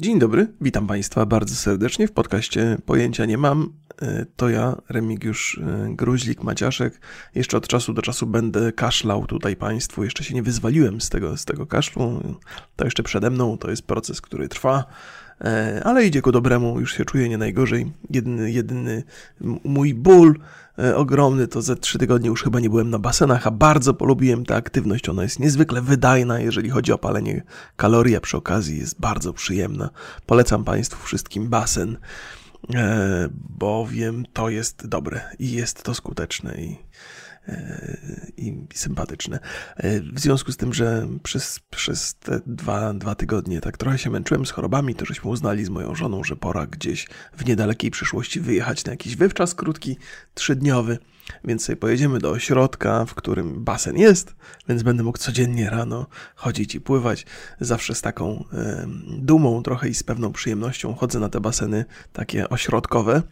Dzień dobry, witam Państwa bardzo serdecznie w podcaście Pojęcia Nie Mam. E, to ja, Remigiusz e, Gruźlik Maciaszek. Jeszcze od czasu do czasu będę kaszlał tutaj Państwu. Jeszcze się nie wyzwaliłem z tego, z tego kaszlu. To jeszcze przede mną, to jest proces, który trwa. E, ale idzie ku dobremu, już się czuję nie najgorzej. Jedyny, jedyny mój ból e, ogromny to ze trzy tygodnie już chyba nie byłem na basenach, a bardzo polubiłem tę aktywność. Ona jest niezwykle wydajna, jeżeli chodzi o palenie kalorii, a przy okazji jest bardzo przyjemna. Polecam Państwu wszystkim basen, e, bowiem to jest dobre i jest to skuteczne i i sympatyczne. W związku z tym, że przez, przez te dwa, dwa tygodnie tak trochę się męczyłem z chorobami, to żeśmy uznali z moją żoną, że pora gdzieś w niedalekiej przyszłości wyjechać na jakiś wywczas krótki, trzydniowy. Więc sobie pojedziemy do ośrodka, w którym basen jest, więc będę mógł codziennie rano chodzić i pływać. Zawsze z taką e, dumą trochę i z pewną przyjemnością chodzę na te baseny takie ośrodkowe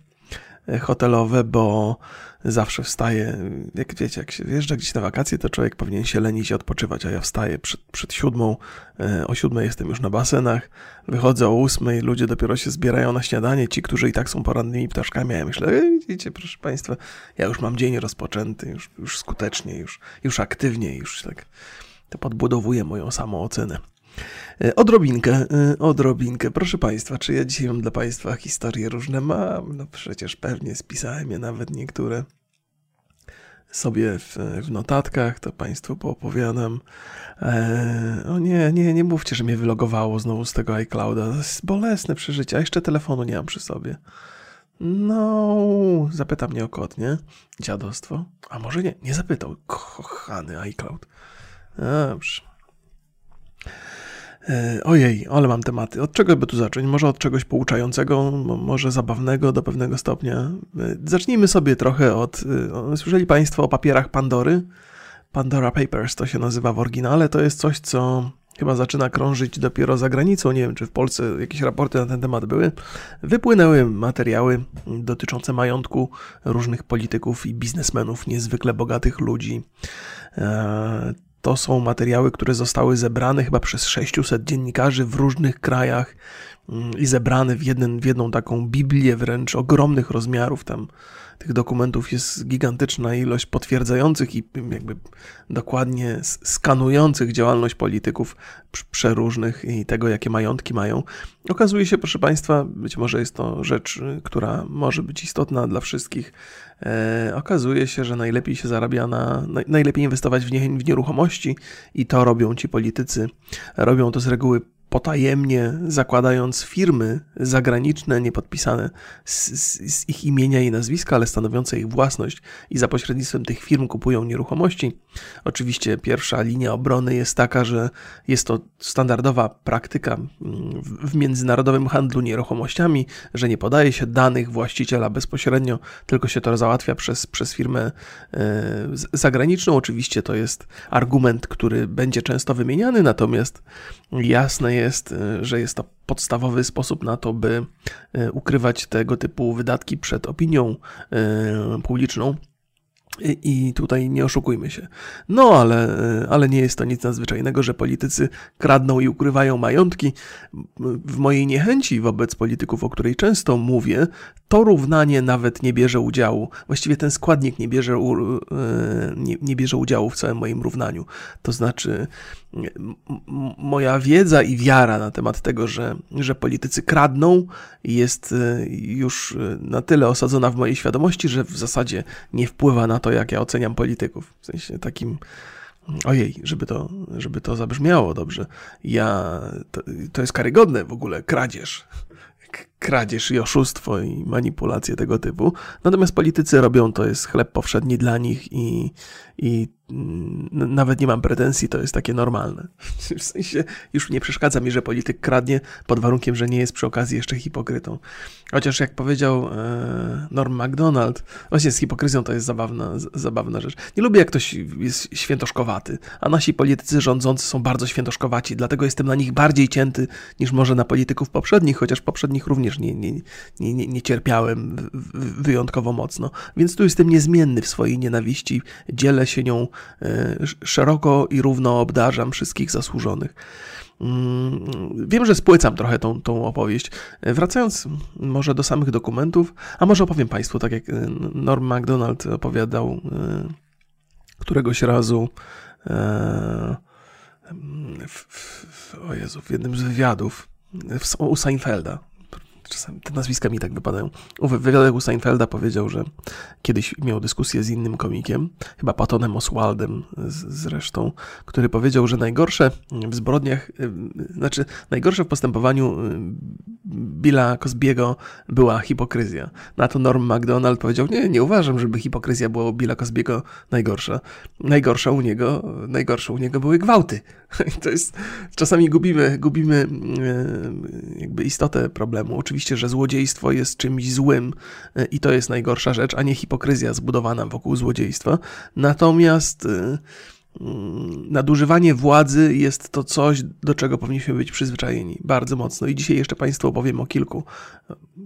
hotelowe, bo zawsze wstaję, jak wiecie, jak się wjeżdża gdzieś na wakacje, to człowiek powinien się lenić i odpoczywać, a ja wstaję przed, przed siódmą, e, o siódmej jestem już na basenach, wychodzę o ósmej, ludzie dopiero się zbierają na śniadanie, ci, którzy i tak są porannymi ptaszkami, a ja myślę, widzicie, proszę Państwa, ja już mam dzień rozpoczęty, już, już skutecznie, już, już aktywnie, już tak to podbudowuje moją samoocenę. E, odrobinkę, e, odrobinkę. Proszę Państwa, czy ja dzisiaj mam dla Państwa historie różne? Mam, no przecież pewnie spisałem je nawet niektóre sobie w, w notatkach, to Państwu poopowiadam. E, o nie, nie, nie mówcie, że mnie wylogowało znowu z tego iClouda. To jest bolesne przeżycie, a jeszcze telefonu nie mam przy sobie. No, zapyta mnie o? Dziadostwo. A może nie? Nie zapytał. Kochany iCloud. Dobrze. E, ojej, ale mam tematy. Od czego by tu zacząć? Może od czegoś pouczającego, może zabawnego do pewnego stopnia. E, zacznijmy sobie trochę od. E, słyszeli Państwo o papierach Pandory? Pandora Papers to się nazywa w oryginale. To jest coś, co chyba zaczyna krążyć dopiero za granicą. Nie wiem, czy w Polsce jakieś raporty na ten temat były. Wypłynęły materiały dotyczące majątku różnych polityków i biznesmenów, niezwykle bogatych ludzi to są materiały, które zostały zebrane chyba przez 600 dziennikarzy w różnych krajach i zebrane w, jeden, w jedną taką Biblię wręcz ogromnych rozmiarów. Tam tych dokumentów jest gigantyczna ilość potwierdzających i jakby dokładnie skanujących działalność polityków przeróżnych i tego, jakie majątki mają. Okazuje się, proszę Państwa, być może jest to rzecz, która może być istotna dla wszystkich. E, okazuje się, że najlepiej się zarabia na, najlepiej inwestować w, nie, w nieruchomości i to robią ci politycy. Robią to z reguły potajemnie zakładając firmy zagraniczne, niepodpisane z, z, z, ich imienia i nazwiska, ale stanowiące ich własność i za pośrednictwem tych firm kupują nieruchomości. Oczywiście pierwsza linia obrony jest taka, że jest to standardowa praktyka mm, w, w międzynarodowym handlu nieruchomościami, że nie podaje się danych właściciela bezpośrednio, tylko się to załatwia przez, przez firmę e, zagraniczną. Oczywiście to jest argument, który będzie często wymieniany, natomiast jasne jest, jest, y, że jest to podstawowy sposób na to, by y, ukrywać tego typu wydatki przed opinią y, publiczną. I tutaj nie oszukujmy się. No, ale, ale nie jest to nic nadzwyczajnego, że politycy kradną i ukrywają majątki. W mojej niechęci wobec polityków, o której często mówię, to równanie nawet nie bierze udziału. Właściwie ten składnik nie bierze, nie, nie bierze udziału w całym moim równaniu. To znaczy, moja wiedza i wiara na temat tego, że, że politycy kradną, jest e, już e, na tyle osadzona w mojej świadomości, że w zasadzie nie wpływa na to, jak ja oceniam polityków. W sensie takim. Ojej, żeby to, żeby to zabrzmiało dobrze. Ja. To, to jest karygodne w ogóle, kradzież kradzież i oszustwo i manipulacje tego typu. Natomiast politycy robią to, jest chleb powszedni dla nich i, i nawet nie mam pretensji, to jest takie normalne. W sensie już nie przeszkadza mi, że polityk kradnie pod warunkiem, że nie jest przy okazji jeszcze hipokrytą. Chociaż jak powiedział e, Norm MacDonald, właśnie z hipokryzją to jest zabawna, zabawna rzecz. Nie lubię jak ktoś jest świętoszkowaty, a nasi politycy rządzący są bardzo świętoszkowaci, dlatego jestem na nich bardziej cięty niż może na polityków poprzednich, chociaż poprzednich również nie, nie, nie, nie, cierpiałem wyjątkowo mocno. Więc tu jestem niezmienny w swojej nienawiści, dzielę się nią E, szeroko i równo obdarzam wszystkich zasłużonych. Mm, wiem, że spłycam trochę tą, tą opowieść. Wracając może do samych dokumentów, a może opowiem Państwu, tak jak Norm MacDonald opowiadał któregoś razu w, w, o Jezu, w jednym z wywiadów u Seinfelda, czasami te nazwiska mi tak wypadają. W wywiadach u Seinfelda powiedział, że kiedyś miał dyskusję z innym komikiem, chyba Patonem Oswaldem zresztą, który powiedział, że najgorsze w zbrodniach, y, znaczy najgorsze w postępowaniu y, Billa Cosbiego była hipokryzja. Na to Norm MacDonald powiedział, nie, nie uważam, żeby hipokryzja była u Billa Cosbiego najgorsza. U niego, najgorsze u niego były gwałty. to jest, czasami gubimy, gubimy y, jakby istotę problemu. Oczywiście, że złodziejstwo jest czymś złym i to jest najgorsza rzecz, a nie hipokryzja zbudowana wokół złodziejstwa. Natomiast Mm, nadużywanie władzy jest to coś, do czego powinniśmy być przyzwyczajeni bardzo mocno. I dzisiaj jeszcze Państwu opowiem o kilku,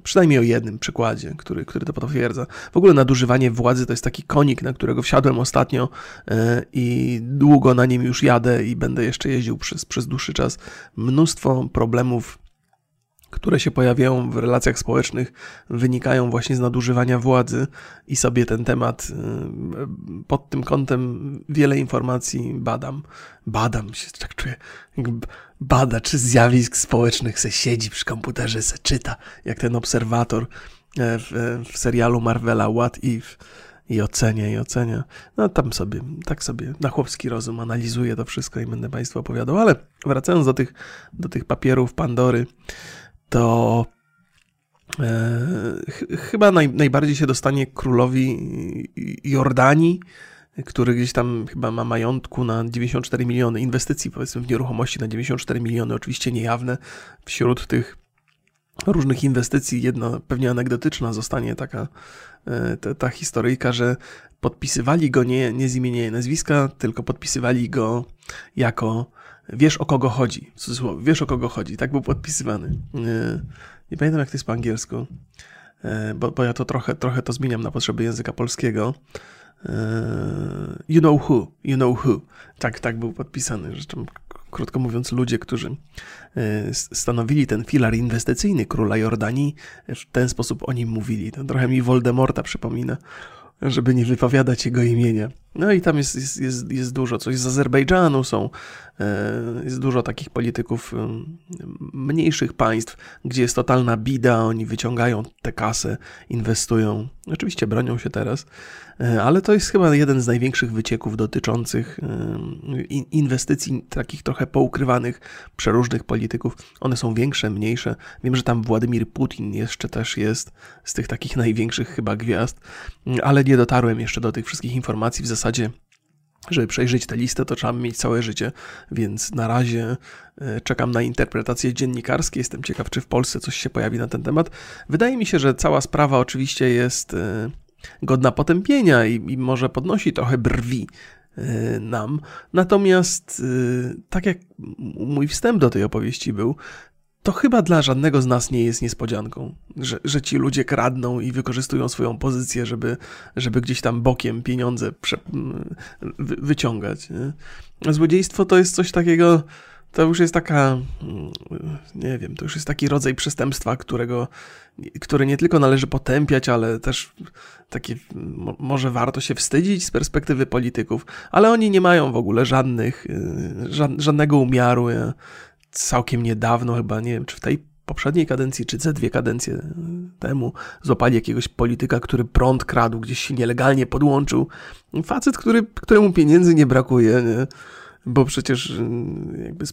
przynajmniej o jednym przykładzie, który, który to potwierdza. W ogóle nadużywanie władzy to jest taki konik, na którego wsiadłem ostatnio e, i długo na nim już jadę i będę jeszcze jeździł przez, przez dłuższy czas. Mnóstwo problemów które się pojawiają w relacjach społecznych, wynikają właśnie z nadużywania władzy i sobie ten temat y, pod tym kątem wiele informacji badam. Badam się, tak czuję, bada, czy zjawisk społecznych se siedzi przy komputerze, se czyta, jak ten obserwator e, w, w serialu Marvela What If i ocenia, i ocenia. No tam sobie, tak sobie na chłopski rozum analizuję to wszystko i będę Państwu opowiadał, ale wracając do tych, do tych papierów Pandory, to e, chyba naj, najbardziej się dostanie królowi Jordanii, który gdzieś tam chyba ma majątku na 94 miliony, inwestycji powiedzmy w nieruchomości na 94 miliony, oczywiście niejawne. Wśród tych różnych inwestycji, jedna pewnie anegdotyczna zostanie taka e, ta, ta historyjka, że podpisywali go nie, nie z imienia i nazwiska, tylko podpisywali go jako wiesz o kogo chodzi, w cudzysłowie, wiesz o kogo chodzi, tak był podpisywany. Nie, nie pamiętam jak to jest po angielsku, e, bo, bo ja to trochę, trochę to zmieniam na potrzeby języka polskiego. E, you know who, you know who. Tak, tak był podpisany. Zresztą, krótko mówiąc, ludzie, którzy e, stanowili ten filar inwestycyjny króla Jordanii, w ten sposób o nim mówili. To trochę mi Voldemorta przypomina żeby nie wypowiadać jego imienia. No i tam jest, jest, jest, jest dużo, coś z Azerbejdżanu są, e, jest dużo takich polityków mniejszych państw, gdzie jest totalna bida, oni wyciągają tę kasę, inwestują, oczywiście bronią się teraz, e, ale to jest chyba jeden z największych wycieków dotyczących inwestycji takich trochę poukrywanych przeróżnych polityków. One są większe, mniejsze. Wiem, że tam Władimir Putin jeszcze też jest z tych takich największych chyba gwiazd, ale nie dotarłem jeszcze do tych wszystkich informacji w zasadzie żeby przejrzeć tę listę, to trzeba mieć całe życie, więc na razie e, czekam na interpretacje dziennikarskie. Jestem ciekaw, czy w Polsce coś się pojawi na ten temat. Wydaje mi się, że cała sprawa oczywiście jest e, godna potępienia i, i może podnosi trochę brwi e, nam. Natomiast, tak jak mój wstęp do tej opowieści był, to chyba dla żadnego z nas nie jest niespodzianką, że, że ci ludzie kradną i wykorzystują swoją pozycję, żeby, żeby gdzieś tam bokiem pieniądze prze, wy, wyciągać. Nie? Złodziejstwo to jest coś takiego, to już jest taka, nie wiem, to już jest taki rodzaj przestępstwa, którego, które nie tylko należy potępiać, ale też takie, może warto się wstydzić z perspektywy polityków, ale oni nie mają w ogóle żadnych, żadnego umiaru całkiem niedawno, chyba nie wiem, czy w tej poprzedniej kadencji, czy ze dwie kadencje temu, złapali jakiegoś polityka, który prąd kradł, gdzieś się nielegalnie podłączył. Facet, który, któremu pieniędzy nie brakuje, nie? bo przecież mm, jakby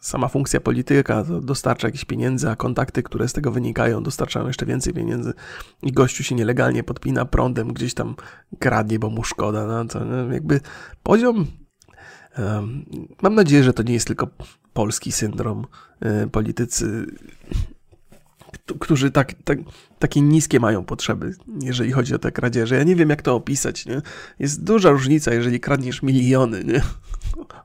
sama funkcja polityka dostarcza jakieś pieniędzy, a kontakty, które z tego wynikają, dostarczają jeszcze więcej pieniędzy i gościu się nielegalnie podpina prądem, gdzieś tam kradnie, bo mu szkoda. No to jakby poziom Mam nadzieję, że to nie jest tylko polski syndrom. E, politycy, którzy tak, tak, takie niskie mają potrzeby, jeżeli chodzi o te kradzieże. Ja nie wiem, jak to opisać. Nie? Jest duża różnica, jeżeli kradniesz miliony. Nie?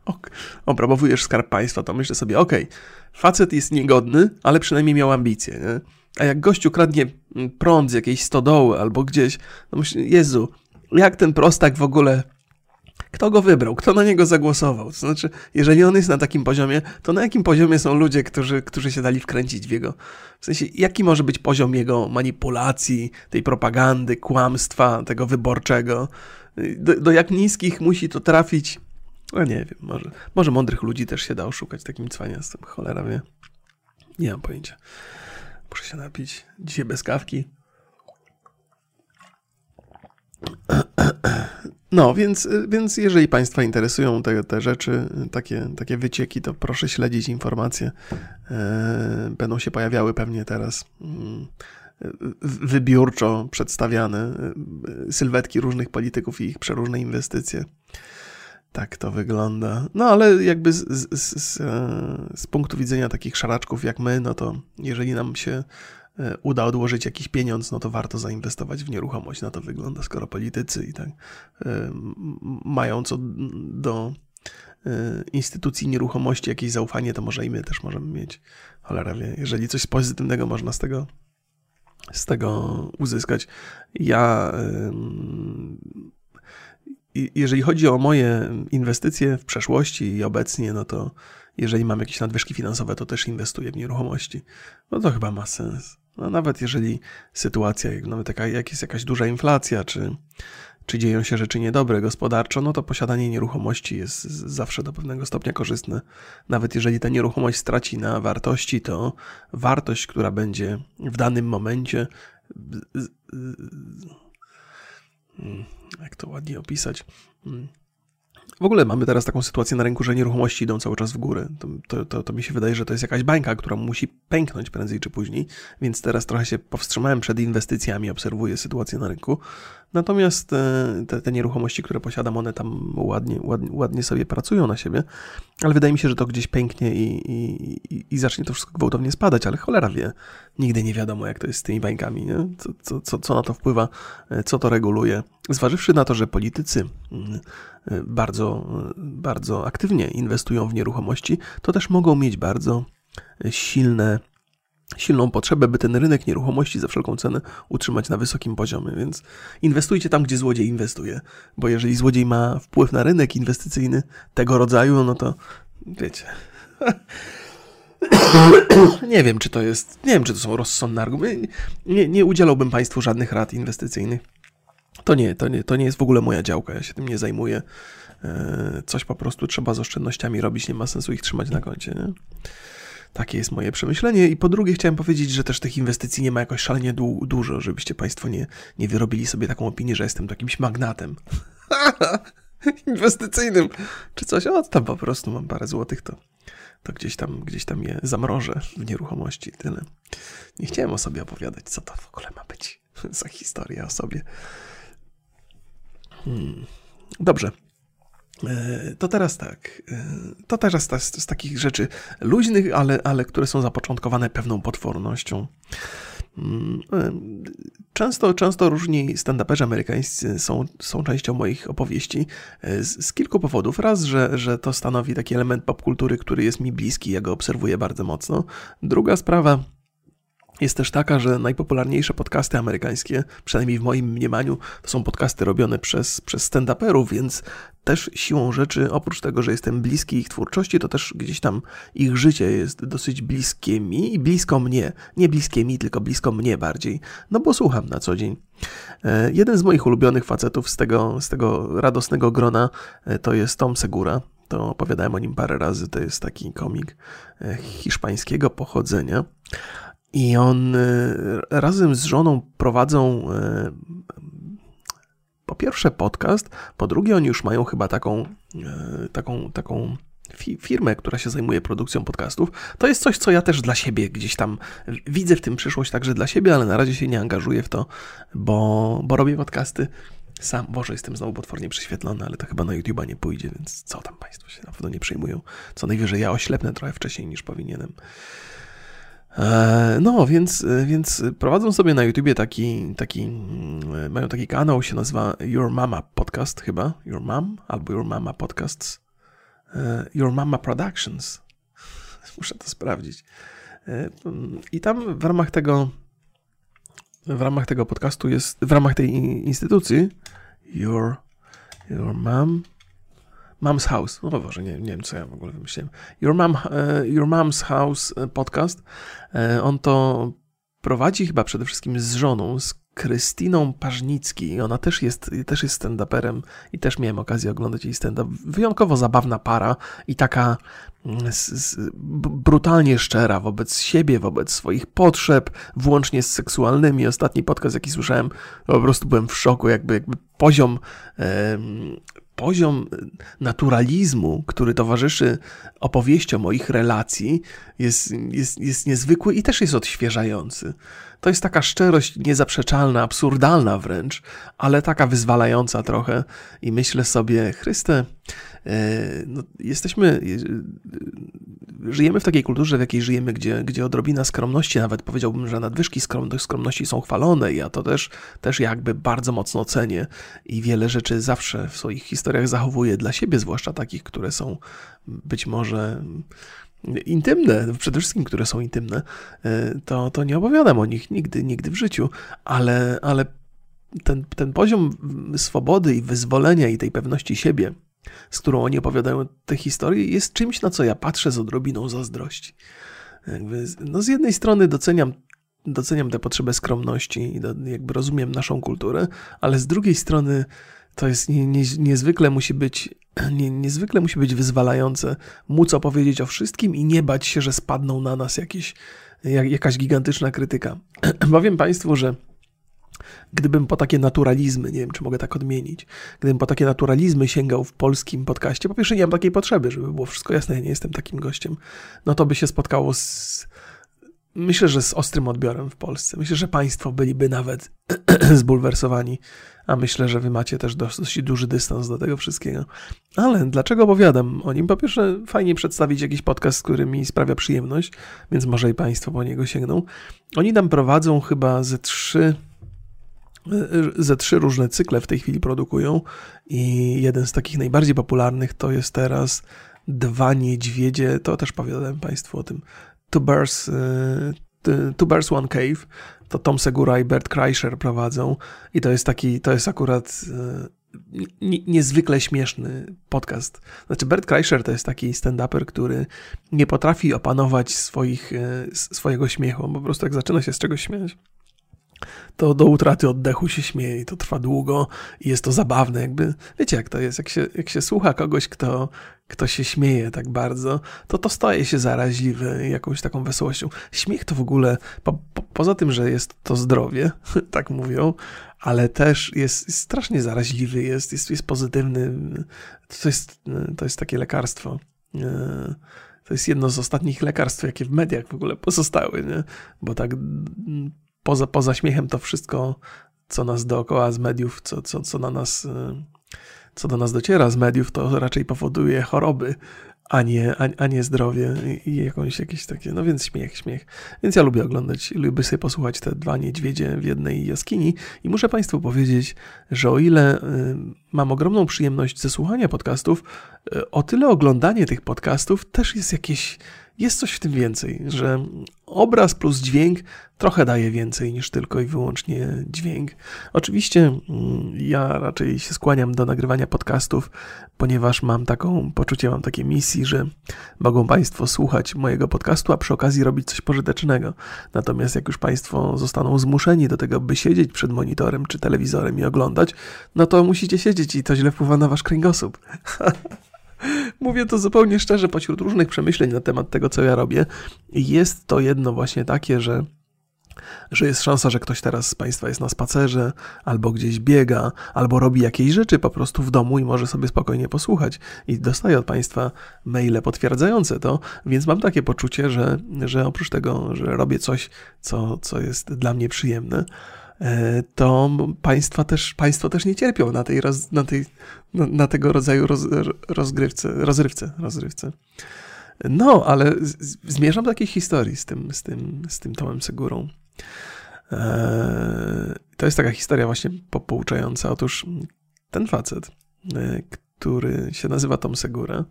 Obrabowujesz skarb państwa, to myślę sobie, okej, okay, facet jest niegodny, ale przynajmniej miał ambicje. Nie? A jak gościu kradnie prąd z jakiejś stodoły albo gdzieś, to myślę, Jezu, jak ten prostak w ogóle Kto go wybrał? Kto na niego zagłosował? To znaczy, jeżeli on jest na takim poziomie, to na jakim poziomie są ludzie, którzy, którzy się dali wkręcić w jego. W sensie, jaki może być poziom jego manipulacji, tej propagandy, kłamstwa, tego wyborczego? Do, do jak niskich musi to trafić? No nie wiem, może, może mądrych ludzi też się da oszukać takim cwaniactwem. Cholera wie. Nie mam pojęcia. Muszę się napić. Dzisiaj bez kawki. No, więc, więc jeżeli Państwa interesują te, te rzeczy, takie, takie wycieki, to proszę śledzić informacje. E, będą się pojawiały pewnie teraz mm, wybiórczo przedstawiane e, sylwetki różnych polityków i ich przeróżne inwestycje. Tak to wygląda. No ale jakby z, z, z, e, z punktu widzenia takich szaraczków jak my, no to jeżeli nam się uda odłożyć jakiś pieniądz, no to warto zainwestować w nieruchomość. Na to wygląda, skoro politycy i tak e, mają co do e, instytucji nieruchomości jakieś zaufanie, to może i my też możemy mieć. Cholera wie, jeżeli coś pozytywnego można z tego z tego uzyskać. Ja jeżeli chodzi o moje inwestycje w przeszłości i obecnie, no to jeżeli mam jakieś nadwyżki finansowe, to też inwestuję w nieruchomości. No to chyba ma sens. No nawet jeżeli sytuacja, nawet taka, jak jest jakaś duża inflacja, czy, czy dzieją się rzeczy niedobre gospodarczo, no to posiadanie nieruchomości jest zawsze do pewnego stopnia korzystne. Nawet jeżeli ta nieruchomość straci na wartości, to wartość, która będzie w danym momencie, jak to ładnie opisać, w ogóle mamy teraz taką sytuację na rynku, że nieruchomości idą cały czas w górę. To, to, to, mi się wydaje, że to jest jakaś bańka, która musi pęknąć prędzej czy później, więc teraz trochę się powstrzymałem przed inwestycjami, obserwuję sytuację na rynku. Natomiast e, te, te nieruchomości, które posiadam, one tam ładnie, ładnie, ładnie, sobie pracują na siebie, ale wydaje mi się, że to gdzieś pęknie i, i, i zacznie to wszystko gwałtownie spadać, ale cholera wie, nigdy nie wiadomo, jak to jest z tymi bańkami, nie? Co, co, co, co na to wpływa, e, co to reguluje. Zważywszy na to, że politycy mm, bardzo, bardzo aktywnie inwestują w nieruchomości, to też mogą mieć bardzo silne silną potrzebę, by ten rynek nieruchomości za wszelką cenę utrzymać na wysokim poziomie, więc inwestujcie tam, gdzie złodziej inwestuje, bo jeżeli złodziej ma wpływ na rynek inwestycyjny tego rodzaju, no to wiecie. nie wiem, czy to jest, nie wiem, czy to są rozsądne argumenty. Nie, nie udzielałbym Państwu żadnych rad inwestycyjnych. To nie, to nie, to nie jest w ogóle moja działka, ja się tym nie zajmuję. E, coś po prostu trzeba z oszczędnościami robić, nie ma sensu ich trzymać na koncie. Nie? Takie jest moje przemyślenie. I po drugie, chciałem powiedzieć, że też tych inwestycji nie ma jakoś szalenie du dużo, żebyście Państwo nie, nie wyrobili sobie taką opinię, że jestem jakimś magnatem. Inwestycyjnym, czy coś. O, tam po prostu mam parę złotych, to, to gdzieś, tam, gdzieś tam je zamrożę w nieruchomości. Tyle. Nie chciałem o sobie opowiadać, co to w ogóle ma być za historia o sobie. Hmm. Dobrze. E, to teraz tak. E, to teraz z, z takich rzeczy luźnych, ale, ale które są zapoczątkowane pewną potwornością. Mm, e, często, często różni stand-uperzy amerykańscy są, są częścią moich opowieści z, z, kilku powodów. Raz, że, że to stanowi taki element popkultury, który jest mi bliski, ja go obserwuję bardzo mocno. Druga sprawa, jest też taka, że najpopularniejsze podcasty amerykańskie, przynajmniej w moim mniemaniu, to są podcasty robione przez, przez stand-uperów, więc też siłą rzeczy, oprócz tego, że jestem bliski ich twórczości, to też gdzieś tam ich życie jest dosyć bliskie mi i blisko mnie. Nie bliskie mi, tylko blisko mnie bardziej, no bo słucham na co dzień. E, jeden z moich ulubionych facetów z tego, z tego radosnego grona e, to jest Tom Segura. To opowiadałem o nim parę razy. To jest taki komik e, hiszpańskiego pochodzenia. I on e, razem z żoną prowadzą e, po pierwsze podcast, po drugie oni już mają chyba taką, e, taką, taką firmę, która się zajmuje produkcją podcastów. To jest coś, co ja też dla siebie gdzieś tam widzę w tym przyszłość także dla siebie, ale na razie się nie angażuję w to, bo, bo robię podcasty sam. Boże, jestem znowu potwornie prześwietlony, ale to chyba na YouTube'a nie pójdzie, więc co tam Państwo się na pewno nie przejmują. Co najwyżej ja oślepnę trochę wcześniej niż powinienem. E, no, więc, więc prowadzą sobie na YouTubie taki, taki, mm, mają taki kanał, się nazywa Your Mama Podcast chyba, Your Mom, albo Your Mama Podcasts, e, Your Mama Productions. Muszę to sprawdzić. E, I tam w ramach tego, w ramach tego podcastu jest, w ramach tej instytucji, Your, your Mom Mom's House. No Boże, nie, nie wiem, co ja w ogóle wymyśliłem. Your, Mom, e, Your Mom's House e, podcast. E, on to prowadzi chyba przede wszystkim z żoną, z Krystyną Pażnicki. Ona też jest, też jest stand-uperem i też miałem okazję oglądać jej stand-up. Wyjątkowo zabawna para i taka mm, z, z, brutalnie szczera wobec siebie, wobec swoich potrzeb, włącznie z seksualnymi. Ostatni podcast, jaki słyszałem, po prostu byłem w szoku, jakby, jakby poziom poziom naturalizmu, który towarzyszy opowieściom o ich relacji, jest, jest, jest niezwykły i też jest odświeżający. To jest taka szczerość niezaprzeczalna, absurdalna wręcz, ale taka wyzwalająca trochę. I myślę sobie, Chryste, e, no, jesteśmy, żyjemy w takiej kulturze, w jakiej żyjemy, gdzie, gdzie odrobina skromności, nawet powiedziałbym, że nadwyżki skromności są chwalone. Ja to też, też jakby bardzo mocno cenię i wiele rzeczy zawsze w swoich historiach zachowuję dla siebie, zwłaszcza takich, które są być może intymne, przede wszystkim, które są intymne, e, to, to nie opowiadam o nich nigdy, nigdy w życiu, ale, ale ten, ten poziom swobody i wyzwolenia i tej pewności siebie, z którą oni opowiadają te historie, jest czymś, na co ja patrzę z odrobiną zazdrości. Jakby, no z jednej strony doceniam, doceniam tę potrzebę skromności i do, jakby rozumiem naszą kulturę, ale z drugiej strony to jest nie, nie, niezwykle musi być nie, niezwykle musi być wyzwalające móc opowiedzieć o wszystkim i nie bać się, że spadną na nas jakieś, jak, jakaś gigantyczna krytyka. Powiem Państwu, że gdybym po takie naturalizmy, nie wiem czy mogę tak odmienić, gdybym po takie naturalizmy sięgał w polskim podcaście, po pierwsze nie mam takiej potrzeby, żeby było wszystko jasne, ja nie jestem takim gościem, no to by się spotkało z, myślę, że z ostrym odbiorem w Polsce. Myślę, że Państwo byliby nawet zbulwersowani a myślę, że wy macie też dosyć duży dystans do tego wszystkiego. Ale dlaczego opowiadam o nim? Po pierwsze, fajnie przedstawić jakiś podcast, który mi sprawia przyjemność, więc może i Państwo po niego sięgną. Oni tam prowadzą chyba ze trzy ze trzy różne cykle w tej chwili produkują i jeden z takich najbardziej popularnych to jest teraz Dwa Niedźwiedzie, to też powiadałem Państwu o tym, Two Bears, y, Two Bears One Cave, to Tom Segura i Bert Kreischer prowadzą i to jest taki, to jest akurat e, niezwykle śmieszny podcast. Znaczy Bert Kreischer to jest taki stand-uper, który nie potrafi opanować swoich, e, swojego śmiechu, po prostu jak zaczyna się z czegoś śmiać, to do utraty oddechu się śmieje i to trwa długo i jest to zabawne, jakby, wiecie jak to jest, jak się, jak się słucha kogoś, kto, kto się śmieje tak bardzo, to to staje się zaraźliwe jakąś taką wesołością. Śmiech to w ogóle, po, po, poza tym, że jest to zdrowie, tak mówią, ale też jest, jest strasznie zaraźliwy, jest, jest, jest pozytywny, to jest, to jest takie lekarstwo. To jest jedno z ostatnich lekarstw, jakie w mediach w ogóle pozostały, nie? bo tak poza, poza śmiechem to wszystko, co nas dookoła z mediów, co, co, co na nas, e, co do nas dociera z mediów, to raczej powoduje choroby, a nie, a, a nie zdrowie i jakąś jakieś takie, no więc śmiech, śmiech. Więc ja lubię oglądać, lubię sobie posłuchać te dwa niedźwiedzie w jednej jaskini i muszę Państwu powiedzieć, że o ile y, mam ogromną przyjemność ze słuchania podcastów, y, o tyle oglądanie tych podcastów też jest jakieś jest coś w tym więcej, że obraz plus dźwięk trochę daje więcej niż tylko i wyłącznie dźwięk. Oczywiście mm, ja raczej się skłaniam do nagrywania podcastów, ponieważ mam taką poczucie, mam takie misji, że mogą Państwo słuchać mojego podcastu, a przy okazji robić coś pożytecznego. Natomiast jak już Państwo zostaną zmuszeni do tego, by siedzieć przed monitorem czy telewizorem i oglądać, no to musicie siedzieć i to źle wpływa na Wasz kręgosłup. Mówię to zupełnie szczerze, pośród różnych przemyśleń na temat tego, co ja robię, jest to jedno właśnie takie, że że jest szansa, że ktoś teraz z Państwa jest na spacerze, albo gdzieś biega, albo robi jakieś rzeczy po prostu w domu i może sobie spokojnie posłuchać. I dostaję od Państwa maile potwierdzające to, więc mam takie poczucie, że, że oprócz tego, że robię coś, co, co jest dla mnie przyjemne, to państwa też, państwo też nie cierpią na, tej, roz, na, tej, na, na, tego rodzaju roz, rozgrywce, rozrywce, rozrywce. No, ale z, zmierzam do takiej historii z tym, z tym, z tym Tomem Segurą. E, to jest taka historia właśnie pouczająca. Otóż ten facet, e, który się nazywa Tom Segura,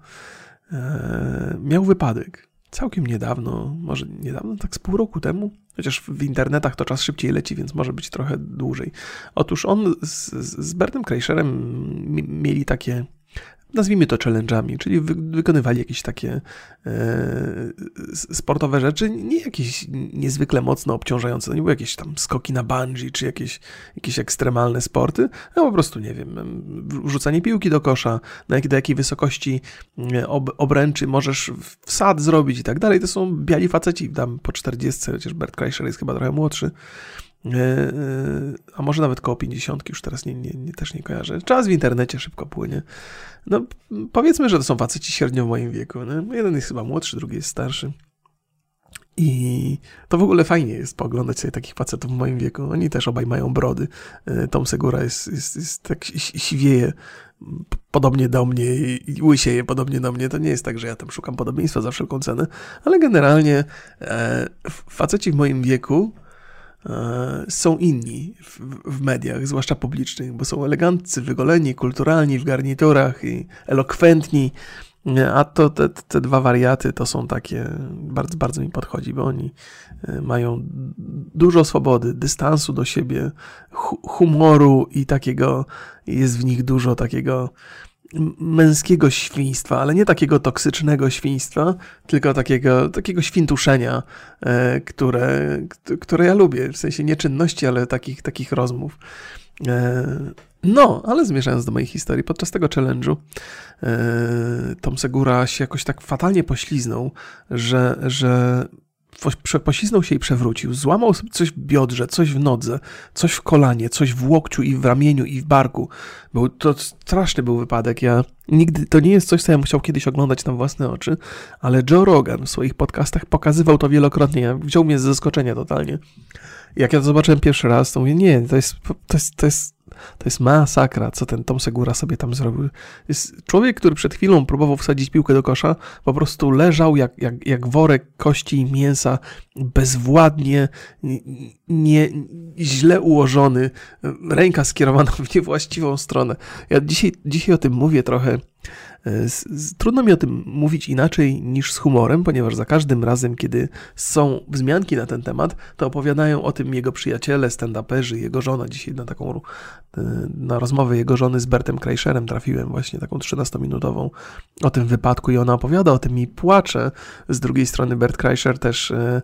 miał wypadek całkiem niedawno, może niedawno, tak z pół roku temu, chociaż w internetach to czas szybciej leci, więc może być trochę dłużej. Otóż on z, z Bertem Kreischerem mieli takie nazwijmy to challenge'ami, czyli wy, wykonywali jakieś takie e, sportowe rzeczy, nie jakieś niezwykle mocno obciążające, to nie były jakieś tam skoki na bungee, czy jakieś, jakieś ekstremalne sporty, no po prostu, nie wiem, rzucanie piłki do kosza, na jak, do jakiej wysokości ob, obręczy możesz wsad zrobić i tak dalej, to są biali faceci, tam po 40, chociaż Bert Kreischer jest chyba trochę młodszy, a może nawet koło 50, już teraz nie, nie, nie, też nie kojarzę. Czas w internecie szybko płynie. No, powiedzmy, że to są faceci średnio w moim wieku. No, jeden jest chyba młodszy, drugi jest starszy. I to w ogóle fajnie jest pooglądać sobie takich facetów w moim wieku. Oni też obaj mają brody. E, Tom Segura jest, jest, jest tak siwieje podobnie do mnie i łysieje podobnie do mnie. To nie jest tak, że ja tam szukam podobieństwa za wszelką cenę, ale generalnie e, faceci w moim wieku E, są inni w, w, mediach, zwłaszcza publicznych, bo są eleganccy, wygoleni, kulturalni w garniturach i elokwentni, a to te, te dwa wariaty to są takie, bardzo, bardzo mi podchodzi, bo oni e, mają dużo swobody, dystansu do siebie, humoru i takiego, jest w nich dużo takiego męskiego świństwa, ale nie takiego toksycznego świństwa, tylko takiego, takiego świntuszenia, e, które, które ja lubię, w sensie nie czynności, ale takich, takich rozmów. E, no, ale zmierzając do mojej historii, podczas tego challenge'u e, Tom Segura się jakoś tak fatalnie pośliznął, że, że pośliznął się i przewrócił, złamał coś w biodrze, coś w nodze, coś w kolanie, coś w łokciu i w ramieniu i w barku. Był, to straszny był wypadek. Ja nigdy, to nie jest coś, co ja musiał kiedyś oglądać na własne oczy, ale Joe Rogan w swoich podcastach pokazywał to wielokrotnie. Wziął mnie z zaskoczenia totalnie. Jak ja to zobaczyłem pierwszy raz, to mówię, nie, to jest, to jest, to jest to jest masakra, co ten Tom Segura sobie tam zrobił. Jest człowiek, który przed chwilą próbował wsadzić piłkę do kosza, po prostu leżał jak, jak, jak worek kości i mięsa, bezwładnie, nie, źle ułożony, ręka skierowana w niewłaściwą stronę. Ja dzisiaj, dzisiaj o tym mówię trochę trudno mi o tym mówić inaczej niż z humorem, ponieważ za każdym razem, kiedy są wzmianki na ten temat, to opowiadają o tym jego przyjaciele, stand-uperzy, jego żona. Dzisiaj na taką e, na rozmowę jego żony z Bertem Kreischerem trafiłem właśnie taką 13-minutową o tym wypadku i ona opowiada o tym i płacze. Z drugiej strony Bert Kreischer też, e,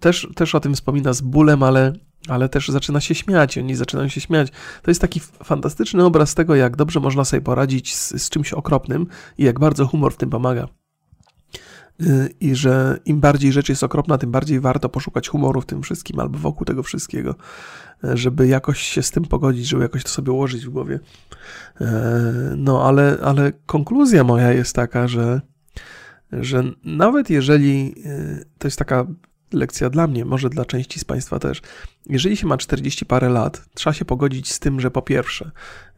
też, też o tym wspomina z bólem, ale ale też zaczyna się śmiać, oni zaczynają się śmiać. To jest taki fantastyczny obraz tego, jak dobrze można sobie poradzić z, z czymś okropnym i jak bardzo humor w tym pomaga. Y, I że im bardziej rzecz jest okropna, tym bardziej warto poszukać humoru w tym wszystkim albo wokół tego wszystkiego, y, żeby jakoś się z tym pogodzić, żeby jakoś to sobie ułożyć w głowie. Y, no, ale, ale konkluzja moja jest taka, że, że nawet jeżeli to jest taka lekcja dla mnie, może dla części z Państwa też. Jeżeli się ma 40 parę lat, trzeba się pogodzić z tym, że po pierwsze,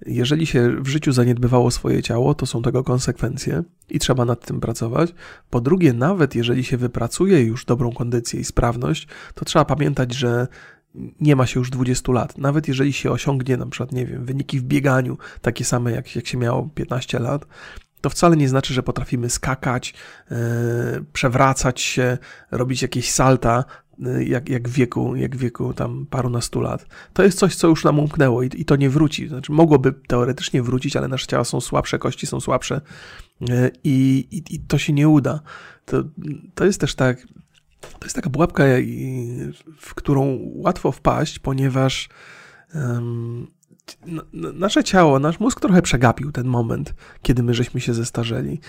jeżeli się w życiu zaniedbywało swoje ciało, to są tego konsekwencje i trzeba nad tym pracować. Po drugie, nawet jeżeli się wypracuje już dobrą kondycję i sprawność, to trzeba pamiętać, że nie ma się już 20 lat. Nawet jeżeli się osiągnie na przykład, nie wiem, wyniki w bieganiu takie same jak, jak się miało 15 lat, to wcale nie znaczy, że potrafimy skakać, yy, przewracać się, robić jakieś salta, yy, jak, jak wieku, jak wieku tam parunastu lat. To jest coś, co już nam umknęło i, i to nie wróci. Znaczy, mogłoby teoretycznie wrócić, ale nasze ciała są słabsze, kości są słabsze yy, i, i, to się nie uda. To, to jest też tak, to jest taka pułapka, w którą łatwo wpaść, ponieważ nasze ciało, nasz mózg trochę przegapił ten moment, kiedy my żeśmy się zestarzeli.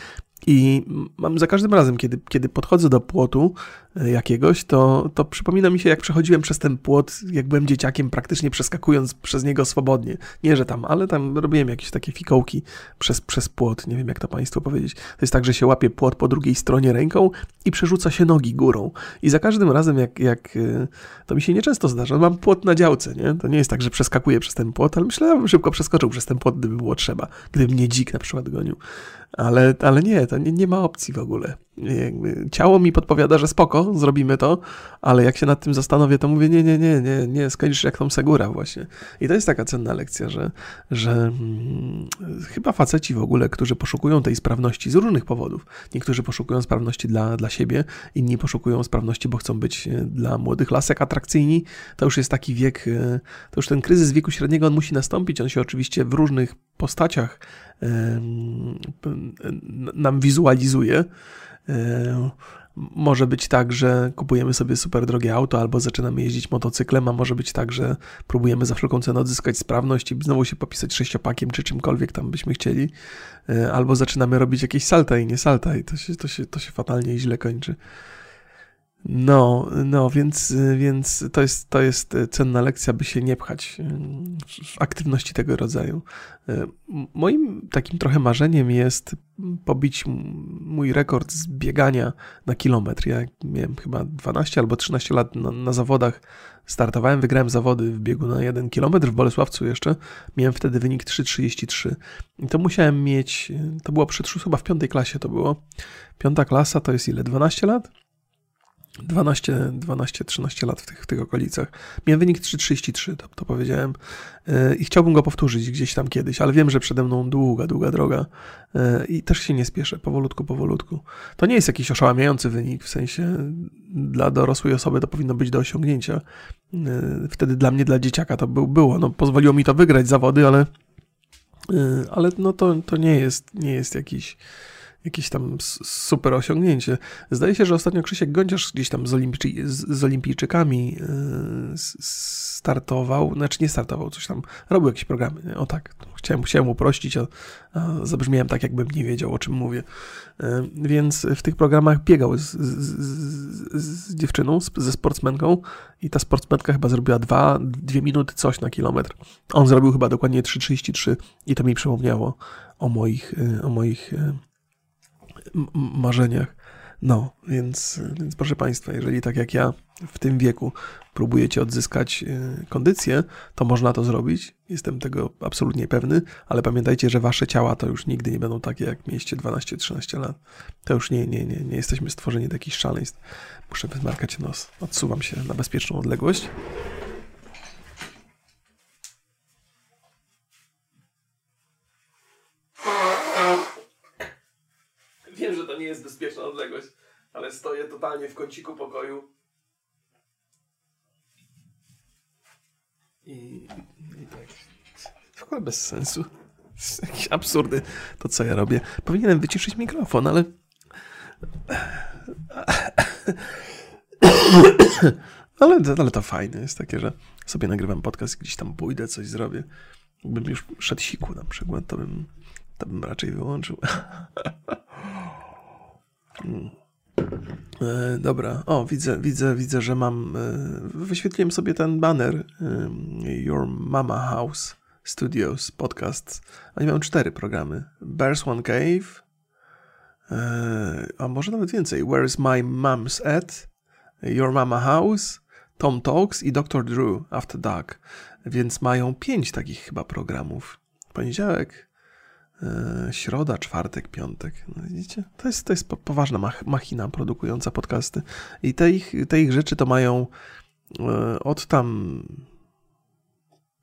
I mam za każdym razem, kiedy, kiedy podchodzę do płotu e, jakiegoś, to, to przypomina mi się, jak przechodziłem przez ten płot, jak byłem dzieciakiem, praktycznie przeskakując przez niego swobodnie. Nie, że tam, ale tam robiłem jakieś takie fikołki przez, przez płot. Nie wiem, jak to Państwu powiedzieć. To jest tak, że się łapie płot po drugiej stronie ręką i przerzuca się nogi górą. I za każdym razem, jak, jak e, to mi się nieczęsto zdarza, mam płot na działce, nie? To nie jest tak, że przeskakuję przez ten płot, ale myślę, że bym szybko przeskoczył przez ten płot, gdyby było trzeba. Gdyby mnie dzik na przykład gonił. Ale, ale nie, to nie, nie ma opcji w ogóle. Ciało mi podpowiada, że spoko, zrobimy to, ale jak się nad tym zastanowię, to mówię, nie, nie, nie, nie, nie, skończysz jak tą Segura właśnie. I to jest taka cenna lekcja, że, że hmm, chyba faceci w ogóle, którzy poszukują tej sprawności z różnych powodów, niektórzy poszukują sprawności dla, dla siebie, inni poszukują sprawności, bo chcą być e, dla młodych lasek atrakcyjni, to już jest taki wiek, e, to już ten kryzys wieku średniego, on musi nastąpić, on się oczywiście w różnych postaciach nam wizualizuje. Może być tak, że kupujemy sobie super drogie auto albo zaczynamy jeździć motocyklem, a może być tak, że próbujemy za wszelką cenę odzyskać sprawność i znowu się popisać sześciopakiem czy czymkolwiek tam byśmy chcieli, albo zaczynamy robić jakieś salta i nie salta i to się, to się, to się fatalnie i źle kończy. No, no, więc, więc to, jest, to jest cenna lekcja, by się nie pchać w aktywności tego rodzaju. Moim takim trochę marzeniem jest pobić mój rekord z biegania na kilometr. Ja miałem chyba 12 albo 13 lat na, na zawodach. Startowałem, wygrałem zawody w biegu na 1 kilometr w Bolesławcu jeszcze. Miałem wtedy wynik 3,33. I to musiałem mieć, to było przed, chyba w piątej klasie to było. Piąta klasa to jest ile? 12 lat? 12, 12, 13 lat w tych, w tych okolicach. Miałem wynik 3,33, to, to powiedziałem. Yy, I chciałbym go powtórzyć gdzieś tam kiedyś, ale wiem, że przede mną długa, długa droga yy, i też się nie spieszę, powolutku, powolutku. To nie jest jakiś oszałamiający wynik, w sensie dla dorosłej osoby to powinno być do osiągnięcia. Yy, wtedy dla mnie, dla dzieciaka to był, było. No, pozwoliło mi to wygrać zawody, ale, ale no to, to nie jest, nie jest jakiś jakieś tam super osiągnięcie. Zdaje się, że ostatnio Krzysiek Gądziarz gdzieś tam z, Olimpii, z, olimpijczykami e, startował, znaczy nie startował, coś tam, robił jakieś programy. Nie? O tak, chciałem, chciałem uprościć, a, a zabrzmiałem tak, jakbym nie wiedział, o czym mówię. E, więc w tych programach biegał z, z, z dziewczyną, ze sportsmenką i ta sportsmenka chyba zrobiła dwa, dwie minuty coś na kilometr. On zrobił chyba dokładnie 3,33 i to mi przypomniało o moich, e, o moich marzeniach. No, więc, więc proszę Państwa, jeżeli tak jak ja w tym wieku próbujecie odzyskać y, kondycję, to można to zrobić. Jestem tego absolutnie pewny, ale pamiętajcie, że Wasze ciała to już nigdy nie będą takie, jak mieliście 12-13 lat. To już nie, nie, nie, nie jesteśmy stworzeni do jakichś szaleństw. Muszę wysmarkać nos. Odsuwam się na bezpieczną odległość. Wiem, że to nie jest bezpieczna odległość, ale stoję totalnie w kąciku pokoju. I, i tak. W ogóle bez sensu. Jakieś absurdy to, co ja robię. Powinienem wyciszyć mikrofon, ale. Ale, ale to fajne jest takie, że sobie nagrywam podcast, gdzieś tam pójdę, coś zrobię. Jakbym już szedł siku na przykład, to bym, to bym raczej wyłączył. Hmm. E, dobra, o widzę, widzę, widzę, że mam. E, wyświetliłem sobie ten banner e, Your Mama House Studios podcast. Oni mają cztery programy: Bears One Cave, a może nawet więcej: Where's My Mom's At, Your Mama House, Tom Talks i Dr. Drew After Dark. Więc mają pięć takich chyba programów. Poniedziałek, środa, czwartek, piątek. No widzicie? To jest, to jest poważna mach machina produkująca podcasty. I te ich, te ich rzeczy to mają e, od tam